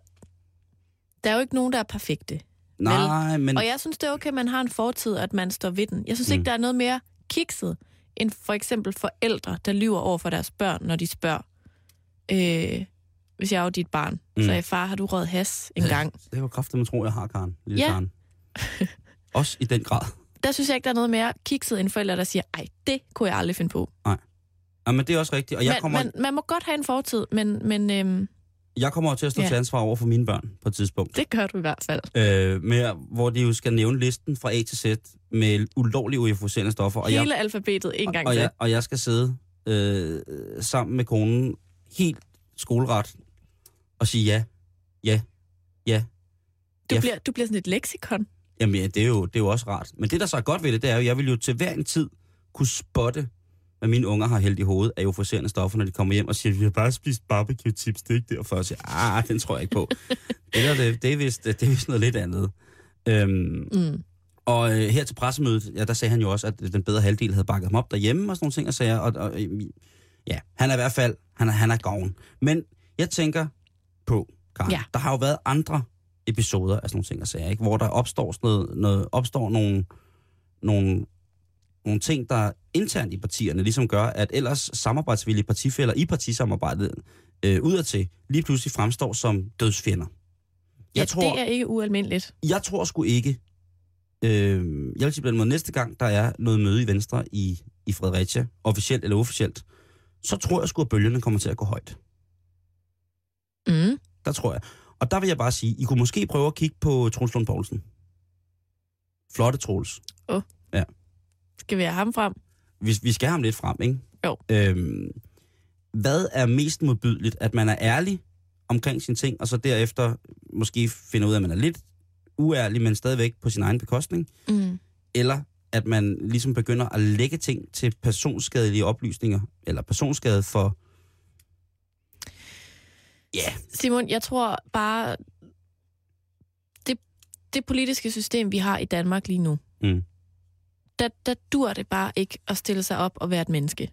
der er jo ikke nogen, der er perfekte. Nej, men... Og jeg synes, det er okay, at man har en fortid, at man står ved den. Jeg synes Mm. ikke, der er noget mere kikset, end for eksempel forældre, der lyver over for deres børn, når de spørger, øh, hvis jeg er jo dit barn, Mm. så er far, har du røget has en gang? (laughs) Det var kraftigt, man tror, jeg har, Karen. Lille Ja. Karen. (laughs) Også i den grad. Der synes jeg ikke, der er noget mere kikset end forældre, der siger, ej, det kunne jeg aldrig finde på. Ja, men det er også rigtigt. Og jeg man, kommer, man, man må godt have en fortid, men, men øhm, jeg kommer til at stå Ja. til ansvar over for mine børn på et tidspunkt. det gør du i hvert fald. Øh, med, hvor de jo skal nævne listen fra A til Z med ulovlige UFO-serende stoffer. Og jeg, Hele alfabetet en gang og, til. jeg, og jeg skal sidde øh, sammen med konen helt skoleret og sige ja, ja, ja. Du, ja. bliver, du bliver sådan et leksikon. Jamen, ja, det er, jo, det er jo også rart. Men det, der så er godt ved det, det er jo, at jeg vil jo til hver en tid kunne spotte, hvad mine unger har hældt i hovedet af euforiserende stoffer, når de kommer hjem og siger, vi har bare spist barbecue chips, det er ikke derfor. Jeg siger, ah, den tror jeg ikke på. (laughs) det, der, det, det, er vist, det er vist noget lidt andet. Øhm, Mm. og øh, her til pressemødet, ja, der sagde han jo også, at den bedre halvdel havde bakket ham op derhjemme og sådan nogle ting og sager. Og, og, øh, ja, han er i hvert fald, han er, han er gavn. Men jeg tænker på, Karen, Ja. der har jo været andre episoder af sådan nogle ting og sager, ikke? hvor der opstår, sådan noget, noget, opstår nogle, nogle, nogle ting, der internt i partierne ligesom gør, at ellers samarbejdsvillige partifælder i partisamarbejdet øh, udadtil lige pludselig fremstår som dødsfjender. Jeg Ja, tror, det er ikke ualmindeligt. jeg tror sgu ikke, Øh, jeg vil sige på den måde, næste gang der er noget møde i Venstre i, i Fredericia, officielt eller uofficielt, så tror jeg sgu, at bølgerne kommer til at gå højt. Mm. Der tror jeg. Og der vil jeg bare sige, I kunne måske prøve at kigge på Troels Lund Poulsen. Flotte Troels. Skal vi have ham frem? Vi, vi skal have ham lidt frem, ikke? Jo. Øhm, hvad er mest modbydeligt? At man er ærlig omkring sine ting, og så derefter måske finder ud af, at man er lidt uærlig, men stadigvæk på sin egen bekostning? Mm. Eller at man ligesom begynder at lægge ting til personskadelige oplysninger, eller personskade for... Ja, Simon, jeg tror bare, det, det politiske system, vi har i Danmark lige nu, Mm. Der, der dur det bare ikke at stille sig op og være et menneske.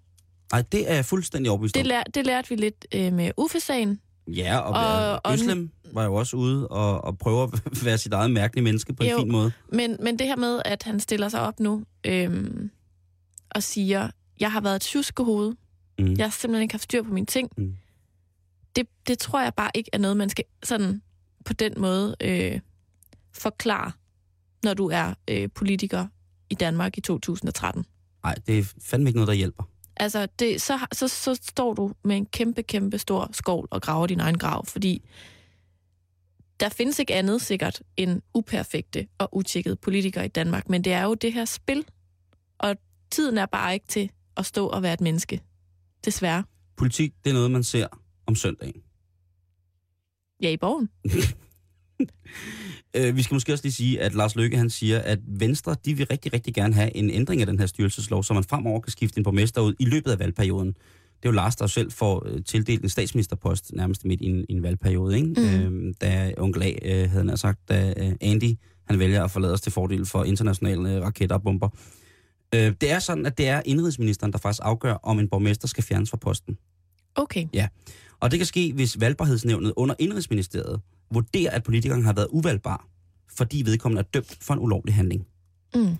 nej, det er jeg fuldstændig overbevist Det, lær, det lærte vi lidt øh, med Uffe-sagen. Ja, og, Og- og, og- Øslem var jo også ude og, og prøve at (laughs) være sit eget mærkelige menneske på en Jo. fin måde. Men, men det her med, at han stiller sig op nu øhm, og siger, jeg har været et tjuskehoved, Mm. jeg har simpelthen ikke haft styr på mine ting, Mm. det, det tror jeg bare ikke er noget, man skal sådan på den måde øh, forklare, når du er øh, politiker i Danmark i 2013. Nej, det er fandme ikke noget, der hjælper. Altså, det, så, så, så står du med en kæmpe, kæmpe stor skovl og graver din egen grav, fordi der findes ikke andet sikkert end uperfekte og utjekkede politikere i Danmark, men det er jo det her spil, og tiden er bare ikke til at stå og være et menneske. Desværre. Politik, det er noget, man ser om søndagen. Ja, i borgen. (laughs) Øh, vi skal måske også lige sige, at Lars Løkke han siger, at Venstre de vil rigtig, rigtig gerne have en ændring af den her styrelseslov, så man fremover kan skifte en borgmester ud i løbet af valgperioden. Det er jo Lars, der selv får øh, tildelt en statsministerpost nærmest midt i en, i en valgperiode, ikke? Mhm. Øh, da onkel A, øh, havde han sagt, da øh, Andy han vælger at forlade os til fordel for internationale øh, raketter og bomber. Øh, det er sådan, at det er indrigsministeren, der faktisk afgør, om en borgmester skal fjernes fra posten. Okay. Og det kan ske, hvis valgbarhedsnævnet under Indrigsministeriet vurderer, at politikeren har været uvalgbar, fordi vedkommende er dømt for en ulovlig handling. Mm.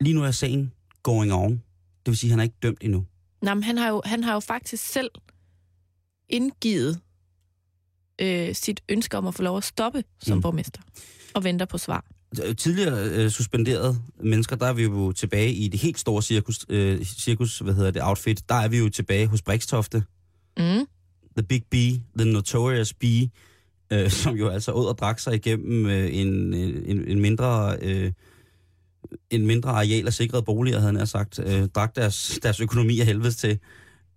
Lige nu er sagen going on. Det vil sige, at han er ikke dømt endnu. Nå, men han har, jo, han har jo faktisk selv indgivet øh, sit ønske om at få lov at stoppe som Mm. mm. borgmester og venter på svar. Øh, Tidligere øh, suspenderede mennesker, der er vi jo tilbage i det helt store cirkus, øh, cirkus hvad hedder det, outfit. Der er vi jo tilbage hos Brikstofte, Mm. The Big B, The Notorious B, øh, (laughs) som jo altså ud og drak sig igennem øh, en, en, en mindre... Øh, en mindre areal af sikrede boliger, havde han sagt, øh, drak deres, deres økonomi af helvedes til.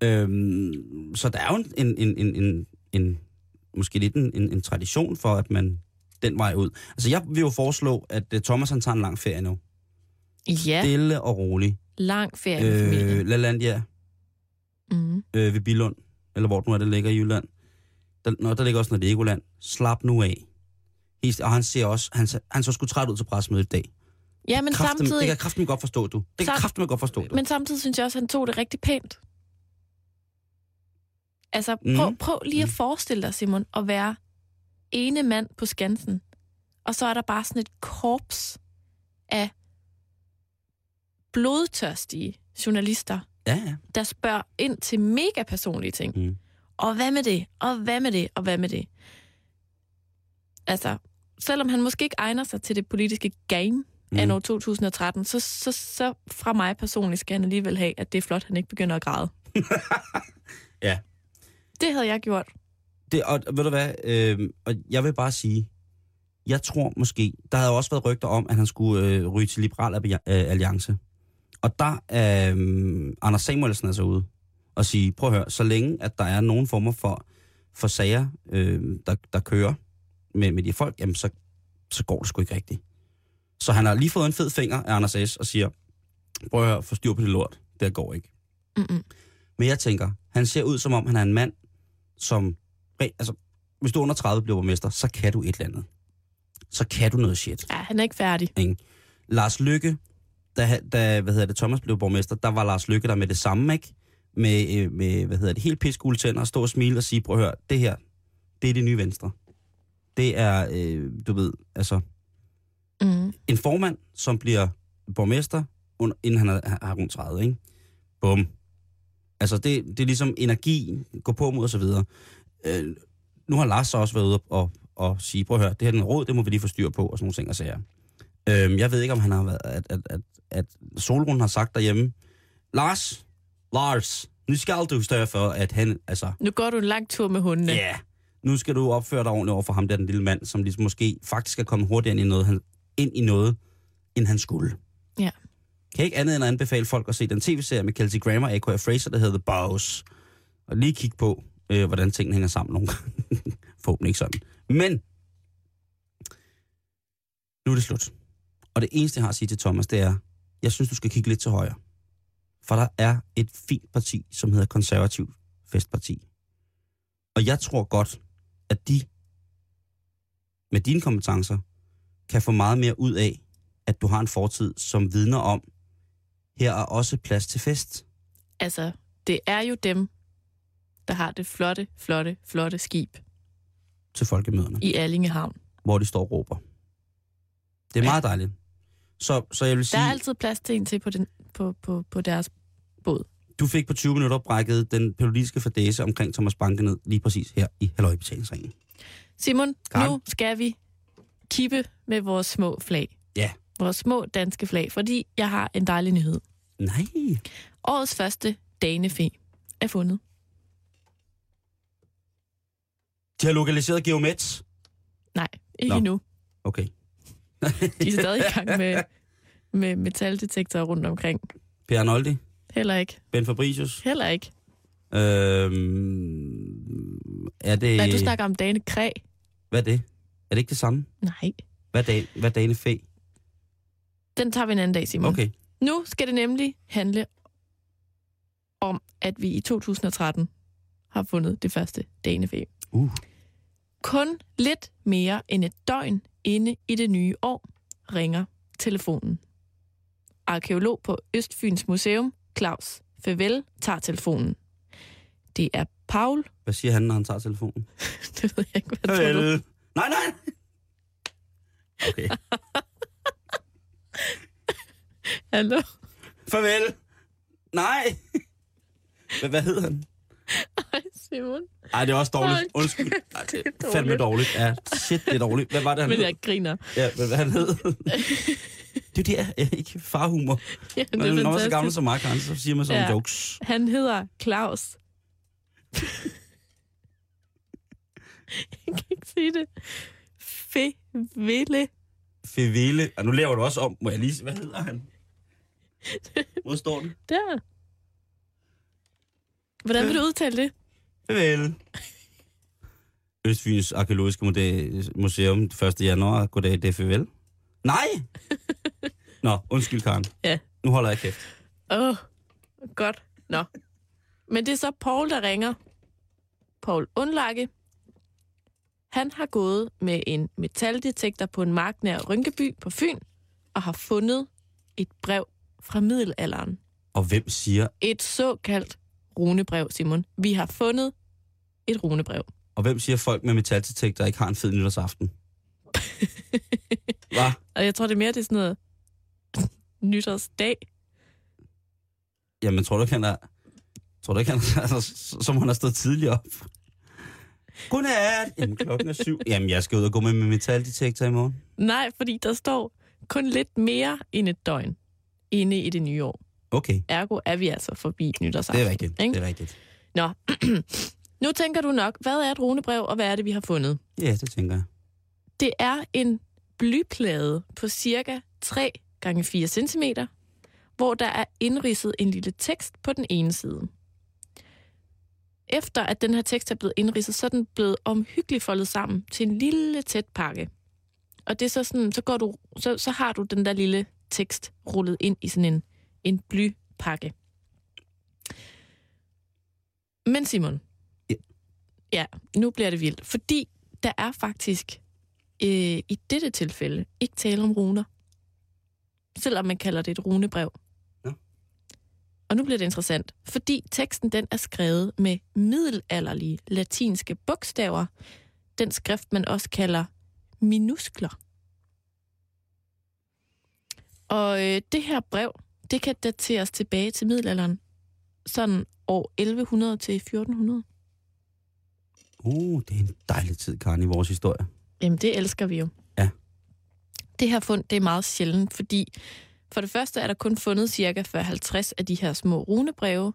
Øhm, så der er jo en, en, en, en, en, måske lidt en, en, en tradition for, at man den vej ud. Altså jeg vil jo foreslå, at uh, Thomas han tager en lang ferie nu. Ja, Stille og rolig. lang ferie med Øh, familien. LaLandia Mm. øh, ved Bilund, eller hvor det nu er, det ligger i Jylland. Der, nå, der ligger også noget Legoland. Slap nu af. Helt- Og han ser også, han, han så sgu træt ud til pressemødet i dag. Ja, men Kraften, det samtidig, kan jeg kraften godt forstå, du. Det kan kraften godt forstå, du. men samtidig synes jeg også, at han tog det rigtig pænt. Altså, Mhm. prøv, prøv lige at Mhm. forestille dig, Simon, at være ene mand på Skansen, og så er der bare sådan et korps af blodtørstige journalister, Ja, ja. der spørger ind til mega personlige ting. Mm. Og hvad med det? Og hvad med det? Og hvad med det? Altså, selvom han måske ikke egner sig til det politiske game mm. Af år 2013, så, så, så fra mig personligt skal han alligevel have, at det er flot, at han ikke begynder at græde. (laughs) Ja. Det havde jeg gjort. Det, og ved du hvad, øh, og jeg vil bare sige, jeg tror måske, der havde også været rygter om, at han skulle øh, ryge til Liberal Alli- Alliance. Og der er øh, Anders Samuelsen altså ude og sige, prøv at høre, så længe at der er nogen former for, for sager, øh, der, der kører med, med de folk, jamen så, så går det sgu ikke rigtigt. Så han har lige fået en fed finger af Anders S. og siger, prøv at høre, få styr på det lort, det går ikke. Mm-mm. Men jeg tænker, han ser ud som om, han er en mand, som... Altså, hvis du er under 30 bliver borgmester, så kan du et eller andet. Så kan du noget shit. Ja, han er ikke færdig. Lars Lykke, da, da hvad hedder det, Thomas blev borgmester, der var Lars Lykke der med det samme, ikke? Med, øh, med hvad hedder det, helt piskule tænder, stå og smile og sige, prøv at høre, det her, det er det nye venstre. Det er, øh, du ved, altså, Mm. en formand, som bliver borgmester, under, inden han er, har rundt 30, ikke? Bum. Altså, det, det er ligesom energi, gå på mod og så videre. Øh, nu har Lars så også været ude og, og sige, prøv at høre, det her er en råd, det må vi lige få styr på, og sådan nogle ting og sager. Øhm, jeg ved ikke, om han har været, at, at, at, at Solrun har sagt derhjemme, Lars, Lars, nu skal du større for, at han, altså, Nu går du en lang tur med hundene. ja, yeah, nu skal du opføre dig ordentligt over for ham, der den lille mand, som ligesom måske faktisk er kommet hurtigere ind i noget, han, ind i noget end han skulle. Ja. Kan ikke andet end at anbefale folk at se den tv-serie med Kelsey Grammer og A.K.A. Fraser, der hedder The Boss. Og lige kigge på, øh, hvordan tingene hænger sammen nogle gange. (laughs) Forhåbentlig ikke sådan. Men, nu er det slut. Og det eneste, jeg har at sige til Thomas, det er, jeg synes, du skal kigge lidt til højre. For der er et fint parti, som hedder Konservativ Festparti. Og jeg tror godt, at de med dine kompetencer kan få meget mere ud af, at du har en fortid, som vidner om, her er også plads til fest. Altså, det er jo dem, der har det flotte, flotte, flotte skib til folkemøderne, i Allingehavn. hvor de står og råber. Det er meget dejligt. Så, så jeg vil Der sige, er altid plads til en til på, den, på, på, på deres båd. du fik på 20 minutter brækket den politiske fadese omkring Thomas Banke ned lige præcis her i Halløjbetalingsringen. Simon, Karen? nu skal vi kippe med vores små flag. Ja. Vores små danske flag, fordi jeg har en dejlig nyhed. Nej. Årets første danefe er fundet. De har lokaliseret Geomets. Nej, ikke Nå. endnu. Okay. De er stadig i gang med, med metaldetektorer rundt omkring. Per Arnoldi. Heller ikke. Ben Fabricius. Heller ikke. Øhm, er det... Nej, du snakker om Dane Kræ. Hvad er det? Er det ikke det samme? Nej. Hvad er, da, hvad er Dane Fæ? Den tager vi en anden dag, Simon. Okay. Nu skal det nemlig handle om, at vi i 2013 har fundet det første danefe. Uh. Kun lidt mere end et døgn inde i det nye år ringer telefonen. Arkeolog på Østfyns Museum, Claus Fevel, tager telefonen. Det er Paul. Hvad siger han, når han tager telefonen? (laughs) Det ved jeg ikke, hvad tror du? Nej, nej. Okay. (laughs) Hallo? Farvel. Nej. Hvad, hvad hedder han? (laughs) Hej, Simon. Ej, det er også dårligt. Undskyld. Ej, det er er fandme dårligt. dårligt. Ja, shit, det er dårligt. Hvad var det, han Men hed? jeg griner. Ja, hvad, hvad han hed? (laughs) det er det, er ikke farhumor. Ja, det Når er man er så gammel som mig, Karen, så siger man sådan Ja. jokes. Han hedder Claus. jeg kan ikke sige det. Feville. Fevele. Og nu laver du også om. Må jeg lige hvad hedder han? Hvor står det? Der. Hvordan vil du udtale det? Farvel. Østfyns Arkeologiske Museum 1. januar. Goddag, det er farvel. Nej! (laughs) Nå, undskyld, Karen. Ja. Nu holder jeg kæft. Åh, oh, godt. Nå. Men det er så Paul, der ringer. Paul Undlakke. Han har gået med en metaldetektor på en mark nær Rynkeby på Fyn, og har fundet et brev fra middelalderen. Og hvem siger, Et såkaldt runebrev, Simon. Vi har fundet et runebrev. og hvem siger folk med metaldetektor ikke har en fed nytårsaften? (laughs) Hvad? Og jeg tror, det er mere det er sådan noget nytårsdag. Jamen, tror du ikke, han er... Tror du ikke, han er, altså, som han har stået tidligere op? Godnat! Jamen, klokken er syv. Jamen, jeg skal ud og gå med min metaldetektor i morgen. Nej, fordi der står kun lidt mere end et døgn inde i det nye år. Okay, Ergo er vi altså forbi nytårsaften. det er rigtigt. Ikke? Det er rigtigt. Nå, (clears throat) nu tænker du nok, hvad er et runebrev, og hvad er det, vi har fundet? Ja, det tænker jeg. Det er en blyplade på cirka 3 gange 4 cm, hvor der er indridset en lille tekst på den ene side. Efter at den her tekst er blevet indridset, så er den blevet omhyggeligt foldet sammen til en lille tæt pakke. Og det er så sådan, så, går du, så, så har du den der lille tekst rullet ind i sådan en, en blypakke. Men Simon, Ja. ja, nu bliver det vildt, fordi der er faktisk øh, i dette tilfælde ikke tale om runer. Selvom man kalder det et runebrev. Nå. Og nu bliver det interessant, fordi teksten den er skrevet med middelalderlige latinske bogstaver. Den skrift, man også kalder minuskler. Og øh, det her brev, det kan dateres tilbage til middelalderen. Sådan år 1100 til 1400. Uh, det er en dejlig tid, Karen, i vores historie. Jamen, det elsker vi jo. Ja. Det her fund, det er meget sjældent, fordi for det første er der kun fundet cirka 40-50 af de her små runebreve,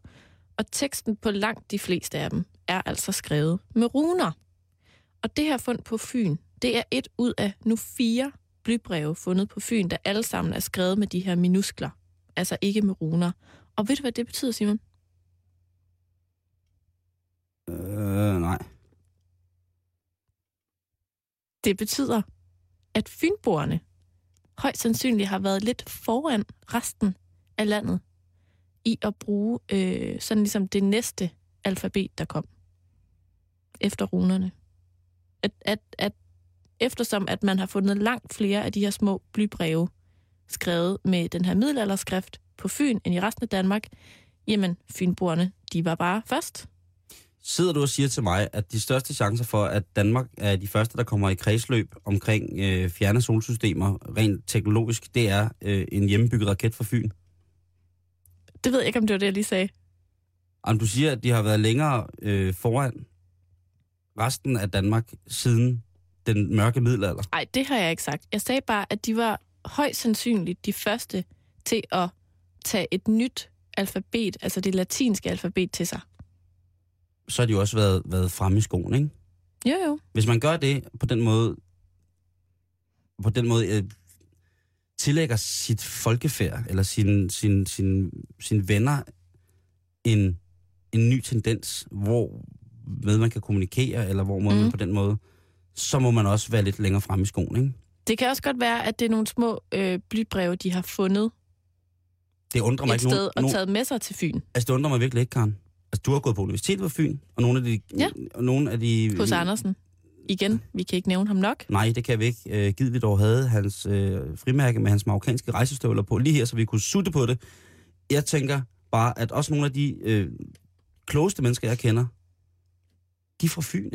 og teksten på langt de fleste af dem er altså skrevet med runer. Og det her fund på Fyn, det er et ud af nu fire blybreve fundet på Fyn, der alle sammen er skrevet med de her minuskler, altså ikke med runer. Og ved du, hvad det betyder, Simon? Øh, nej. Det betyder, at fynboerne højst sandsynligt har været lidt foran resten af landet i at bruge øh, sådan ligesom det næste alfabet, der kom efter runerne. At, at, at eftersom at man har fundet langt flere af de her små blybreve skrevet med den her middelalderskrift på Fyn end i resten af Danmark, jamen fynboerne, de var bare først. Sidder du og siger til mig, at de største chancer for, at Danmark er de første, der kommer i kredsløb omkring øh, fjerne solsystemer, rent teknologisk, det er øh, en hjemmebygget raket fra Fyn? Det ved jeg ikke, om det var det, jeg lige sagde. Om du siger, at de har været længere øh, foran resten af Danmark siden den mørke middelalder? Nej, det har jeg ikke sagt. Jeg sagde bare, at de var højst sandsynligt de første til at tage et nyt alfabet, altså det latinske alfabet til sig. Så har de jo også været, været fremme i skoen, ikke? Jo, jo. Hvis man gør det på den måde, på den måde øh, tillægger sit folkefærd, eller sin, sin, sin, sin venner en, en ny tendens, hvor med man kan kommunikere, eller hvor mm. man på den måde, så må man også være lidt længere fremme i skoen, ikke? Det kan også godt være, at det er nogle små øh, blybreve, de har fundet Det undrer mig et ikke sted nogen, og taget med sig til Fyn. Altså, det undrer mig virkelig ikke, Karen. Altså, du har gået på universitetet på Fyn, og nogle af de... Ja. Og nogle af de Hos Andersen. Igen, vi kan ikke nævne ham nok. Nej, det kan vi ikke. Øh, givet vi dog havde hans øh, frimærke med hans marokkanske rejsestøvler på lige her, så vi kunne sutte på det. Jeg tænker bare, at også nogle af de øh, klogeste mennesker, jeg kender, de er fra Fyn.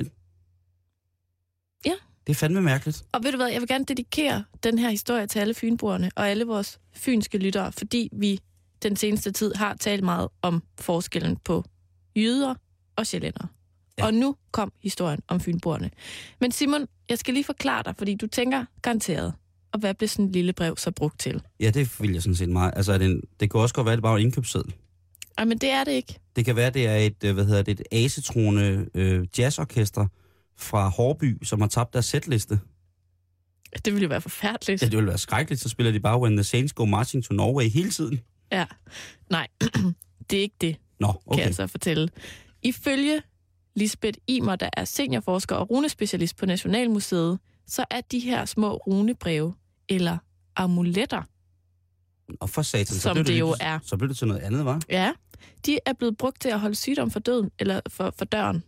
Ja. Det er fandme mærkeligt. Og ved du hvad, jeg vil gerne dedikere den her historie til alle fynboerne og alle vores fynske lyttere, fordi vi den seneste tid har talt meget om forskellen på jyder og sjællændere. Ja. Og nu kom historien om fynboerne. Men Simon, jeg skal lige forklare dig, fordi du tænker garanteret, og hvad blev sådan en lille brev så brugt til? Ja, det vil jeg sådan set meget. Altså, det, en, det kan også godt være, at det bare er en indkøbsseddel. Ej, men det er det ikke. Det kan være, at det er et, øh, hvad hedder det, et asetroende øh, jazzorkester fra Hårby, som har tabt deres sætliste. Det ville jo være forfærdeligt. Ja, det ville være skrækkeligt, så spiller de bare When the Saints Go Marching to Norway hele tiden. Ja. Nej, (clears throat) det er ikke det, Nå, okay. kan jeg så fortælle. Ifølge Lisbeth Imer, der er seniorforsker og runespecialist på Nationalmuseet, så er de her små runebreve, eller amuletter, Og for satan, så Som blev det jo lige- er. Så blev det til noget andet, var? ja, de er blevet brugt til at holde sygdom for døden, eller for, for døren.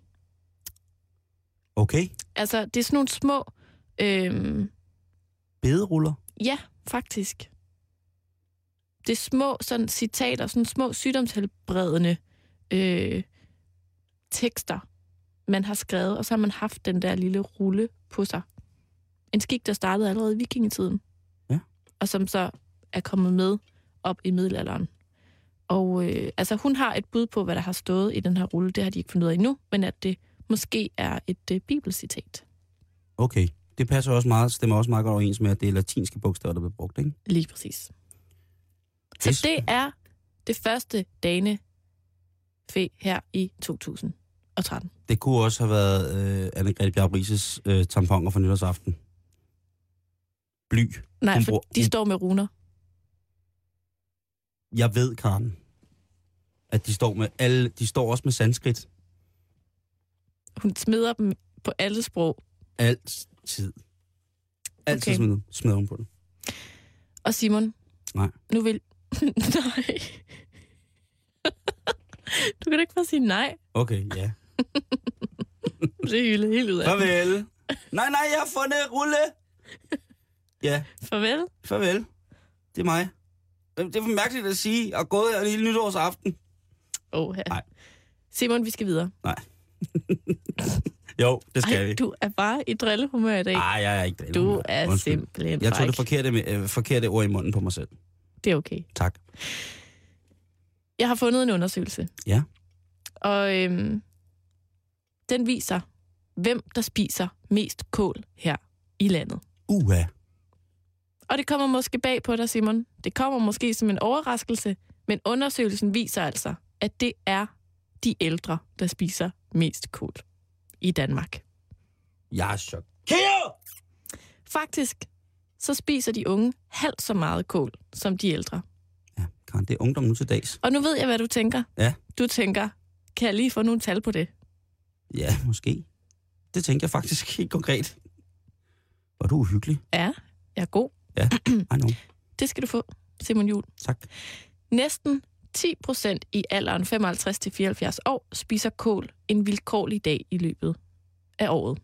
Okay. Altså, det er sådan nogle små, øhm, Bederuller. ja, faktisk. Det er små sådan citater, sådan små sygdomshelbredende øh, tekster, man har skrevet, og så har man haft den der lille rulle på sig. En skik, der startede allerede i vikingetiden. Ja. Og som så er kommet med op i middelalderen. Og øh, altså, hun har et bud på, hvad der har stået i den her rulle. Det har de ikke fundet ud af endnu, men at det måske er et øh, bibelcitat. Okay. Det passer også meget, stemmer også meget godt overens med, at det er latinske bogstaver, der bliver brugt, ikke? Lige præcis. Så Yes. det er det første dane fe her i 2013. Det kunne også have været øh, Anne-Grethe Bjarup Rises øh, tamponer for nytårsaften. Bly. Nej, Hun for bruger- de hun- står med runer. Jeg ved, Karen, at de står med alle, de står også med sanskrit. Hun smider dem på alle sprog. Altid. Altid Okay. smider, smider hun på det. Og Simon, Nej. nu vil... (laughs) nej. (laughs) du kan da ikke bare sige nej. Okay, ja. (laughs) Det er hyldet helt ud af. Farvel. Nej, nej, jeg har fundet rulle. Ja, Farvel. farvel. Det er mig. Det er for mærkeligt at sige, og gået her hele nytårsaften. Oh, Nej. Simon, vi skal videre. (laughs) Jo, det skal Ej, vi. du er bare i drillehumør i dag. Nej, jeg er ikke du drillende. er Undskyld. simpelthen Jeg tog det forkerte, øh, forkerte ord i munden på mig selv. Det er okay. Tak. Jeg har fundet en undersøgelse. Ja. Og øhm, den viser, hvem der spiser mest kål her i landet. Uha. Og det kommer måske bag på dig, Simon. Det kommer måske som en overraskelse, men undersøgelsen viser altså, at det er de ældre, der spiser mest kål i Danmark. Jeg er chokeret! Faktisk, så spiser de unge halvt så meget kål som de ældre. Ja, Karen, det er ungdom nu til dags. Og nu ved jeg, hvad du tænker. Ja. Du tænker, kan jeg lige få nogle tal på det? Ja, måske. Det tænker jeg faktisk (laughs) helt konkret. Var du uhyggelig? Ja, jeg er god. Ja, I know. Det skal du få, Simon Jul. Tak. Næsten 10 procent i alderen 55-74 år spiser kål en vilkårlig dag i løbet af året.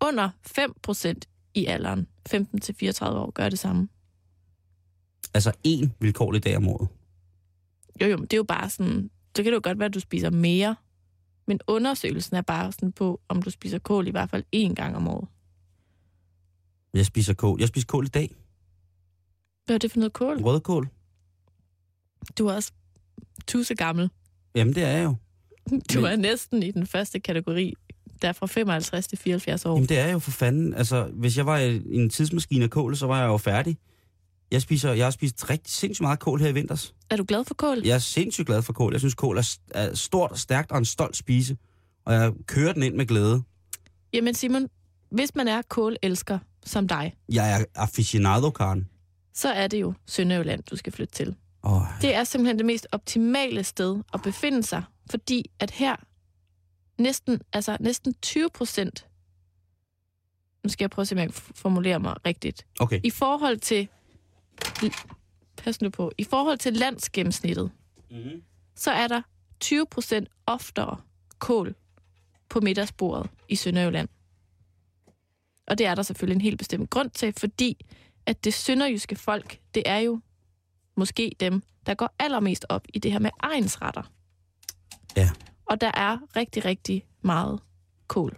Under 5 procent i alderen 15-34 år gør det samme. Altså én vilkårlig dag om året. Jo, jo, men det er jo bare sådan, så kan det jo godt være, at du spiser mere, men undersøgelsen er bare sådan på, om du spiser kål i hvert fald én gang om året. Jeg spiser kål. Jeg spiser kål i dag. Hvad er det for noget kål? Rødkål. Du er også tusse gammel. Jamen, det er jeg jo. Du Men- er næsten i den første kategori, der er fra 55 til 74 år. Jamen, det er jo for fanden. Altså, hvis jeg var i en tidsmaskine af kål, så var jeg jo færdig. Jeg, spiser, jeg har spist rigtig sindssygt meget kål her i vinters. Er du glad for kål? Jeg er sindssygt glad for kål. Jeg synes, kål er, er stort, stærkt og en stolt spise. Og jeg kører den ind med glæde. Jamen Simon, hvis man er kålelsker som dig, Jeg er aficionado, Karen. så er det jo Sønderjylland, du skal flytte til. Åh, Det er simpelthen det mest optimale sted at befinde sig, fordi at her næsten, altså næsten 20 procent, nu skal jeg prøve at se, om jeg kan formulere mig rigtigt, okay. i forhold til, pas nu på, i forhold til landsgennemsnittet, Mm-hmm. så er der 20 procent oftere kål på middagsbordet i Sønderjylland. Og det er der selvfølgelig en helt bestemt grund til, fordi at det sønderjyske folk, det er jo måske dem, der går allermest op i det her med egensretter. Ja. Og der er rigtig, rigtig meget kål.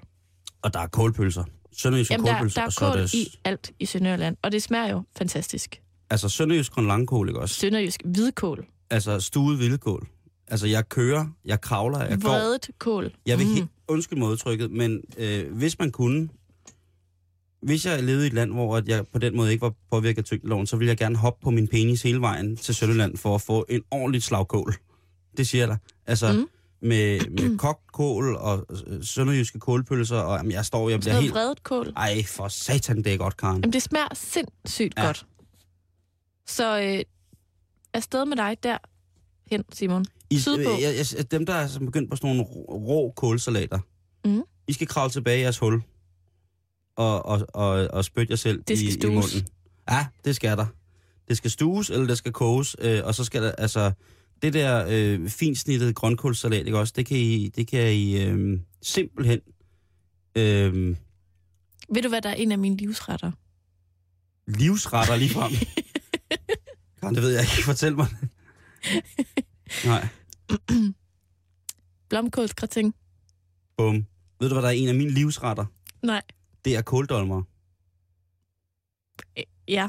Og der er kålpølser. Sønderjyske Jamen, der, kålpølser. der og så er kål det, i alt i Sønderjylland, og det smager jo fantastisk. Altså sønderjysk grønlangkål, ikke også? Sønderjysk hvidkål, Altså stuet vildkål. Altså jeg kører, jeg kravler, jeg går. vredet kål. Jeg vil Mm. helt, undskyld modtrykket, men øh, hvis man kunne, hvis jeg levede i et land, hvor at jeg på den måde ikke var påvirket af tyngdeloven, så ville jeg gerne hoppe på min penis hele vejen til Sønderland for at få en ordentlig slagkål. Det siger jeg dig. Altså Mm. mm. med, med (clears throat) kogt kål og øh, sønderjyske kålpølser, og jamen, jeg står, jeg bliver noget helt... vredet kål. Ej, for satan, det er godt, Karen. Jamen, det smager sindssygt Ja. godt. Så øh, afsted med dig der hen, Simon. I, Sydpå. jeg, jeg, dem, der er begyndt på sådan nogle rå, kålsalater, Mhm. I skal kravle tilbage i jeres hul og, og, og, og spytte jer selv Det skal i, i stues. munden. Ja, det skal der. Det skal stues, eller det skal koges, øh, og så skal der, altså, det der øh, finsnittede grønkålssalat, ikke også, det kan I, det kan I øh, simpelthen, øh, Ved du, hvad der er en af mine livsretter? livsretter lige frem. (laughs) Karen, det ved jeg ikke. Fortæl mig det. Nej, (clears throat) Blomkålsgratin? bum. Ved du, hvad der er en af mine livsretter? Nej. Det er kåldolmer. Øh, Ja.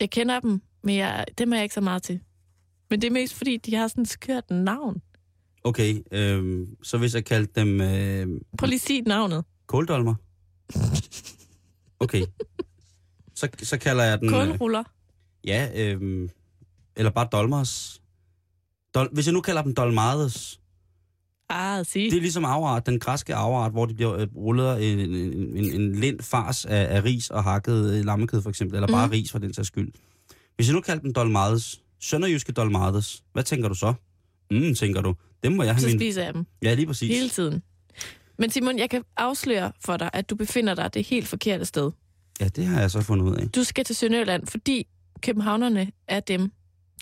Jeg kender dem, men jeg, dem er jeg ikke så meget til. Men det er mest fordi, de har sådan skørt navn. Okay, øh, så hvis jeg kaldte dem øh, Prøv lige at sige navnet. kåldolmer. Okay. Så, så kalder jeg den... øh, Kålruller. Ja, øh, eller bare dolmers. Dol, hvis jeg nu kalder dem dolmades, Ah, sig. det er ligesom afart, den græske afart, hvor de bliver øh, rullet en, en, en, en lind fars af, af ris og hakket øh, lammekød for eksempel, eller bare Mhm. ris for den sags skyld. Hvis jeg nu kalder dem dolmades, sønderjyske dolmades, hvad tænker du så? Mm, tænker du. Dem må jeg have Så min... spiser jeg dem Ja, lige præcis. hele tiden. Men Simon, jeg kan afsløre for dig, at du befinder dig det helt forkerte sted. Ja, det har jeg så fundet ud af. Du skal til Sønderjylland, fordi københavnerne er dem,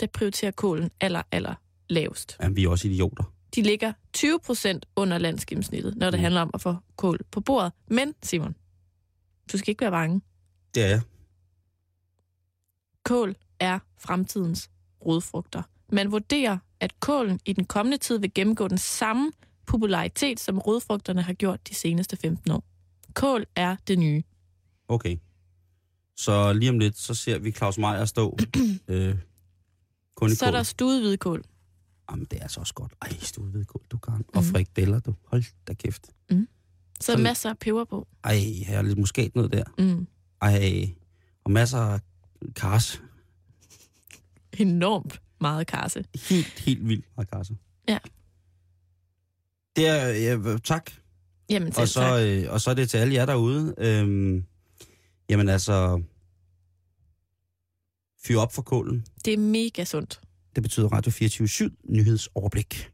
der prioriterer kålen aller, aller lavest. Jamen, vi er også idioter. De ligger 20 procent under landsgennemsnittet, når det Mm. handler om at få kål på bordet. Men, Simon, du skal ikke være bange. Det er jeg. Kål er fremtidens rodfrugter. Man vurderer, at kålen i den kommende tid vil gennemgå den samme popularitet, som rodfrugterne har gjort de seneste 15 år. Kål er det nye. Okay. Så lige om lidt, så ser vi Claus Meier stå (clears throat) øh, kun i Så er kål. der stuet hvidkål. Jamen, det er så også godt. Ej, stuet hvidkål, du kan. Og frikadeller, du. Hold da kæft. Så Sådan- masser af peber på. Ej, her er lidt muskatnød der. Mm. Ej, og masser af kars. Enormt meget karse. Helt, helt vildt meget karse. Ja. Det er, ja, tak. Jamen, Og så, tak. øh, og så er det til alle jer derude. Øhm, jamen altså, fyr op for kålen. Det er mega sundt. Det betyder Radio 24 7 nyhedsoverblik.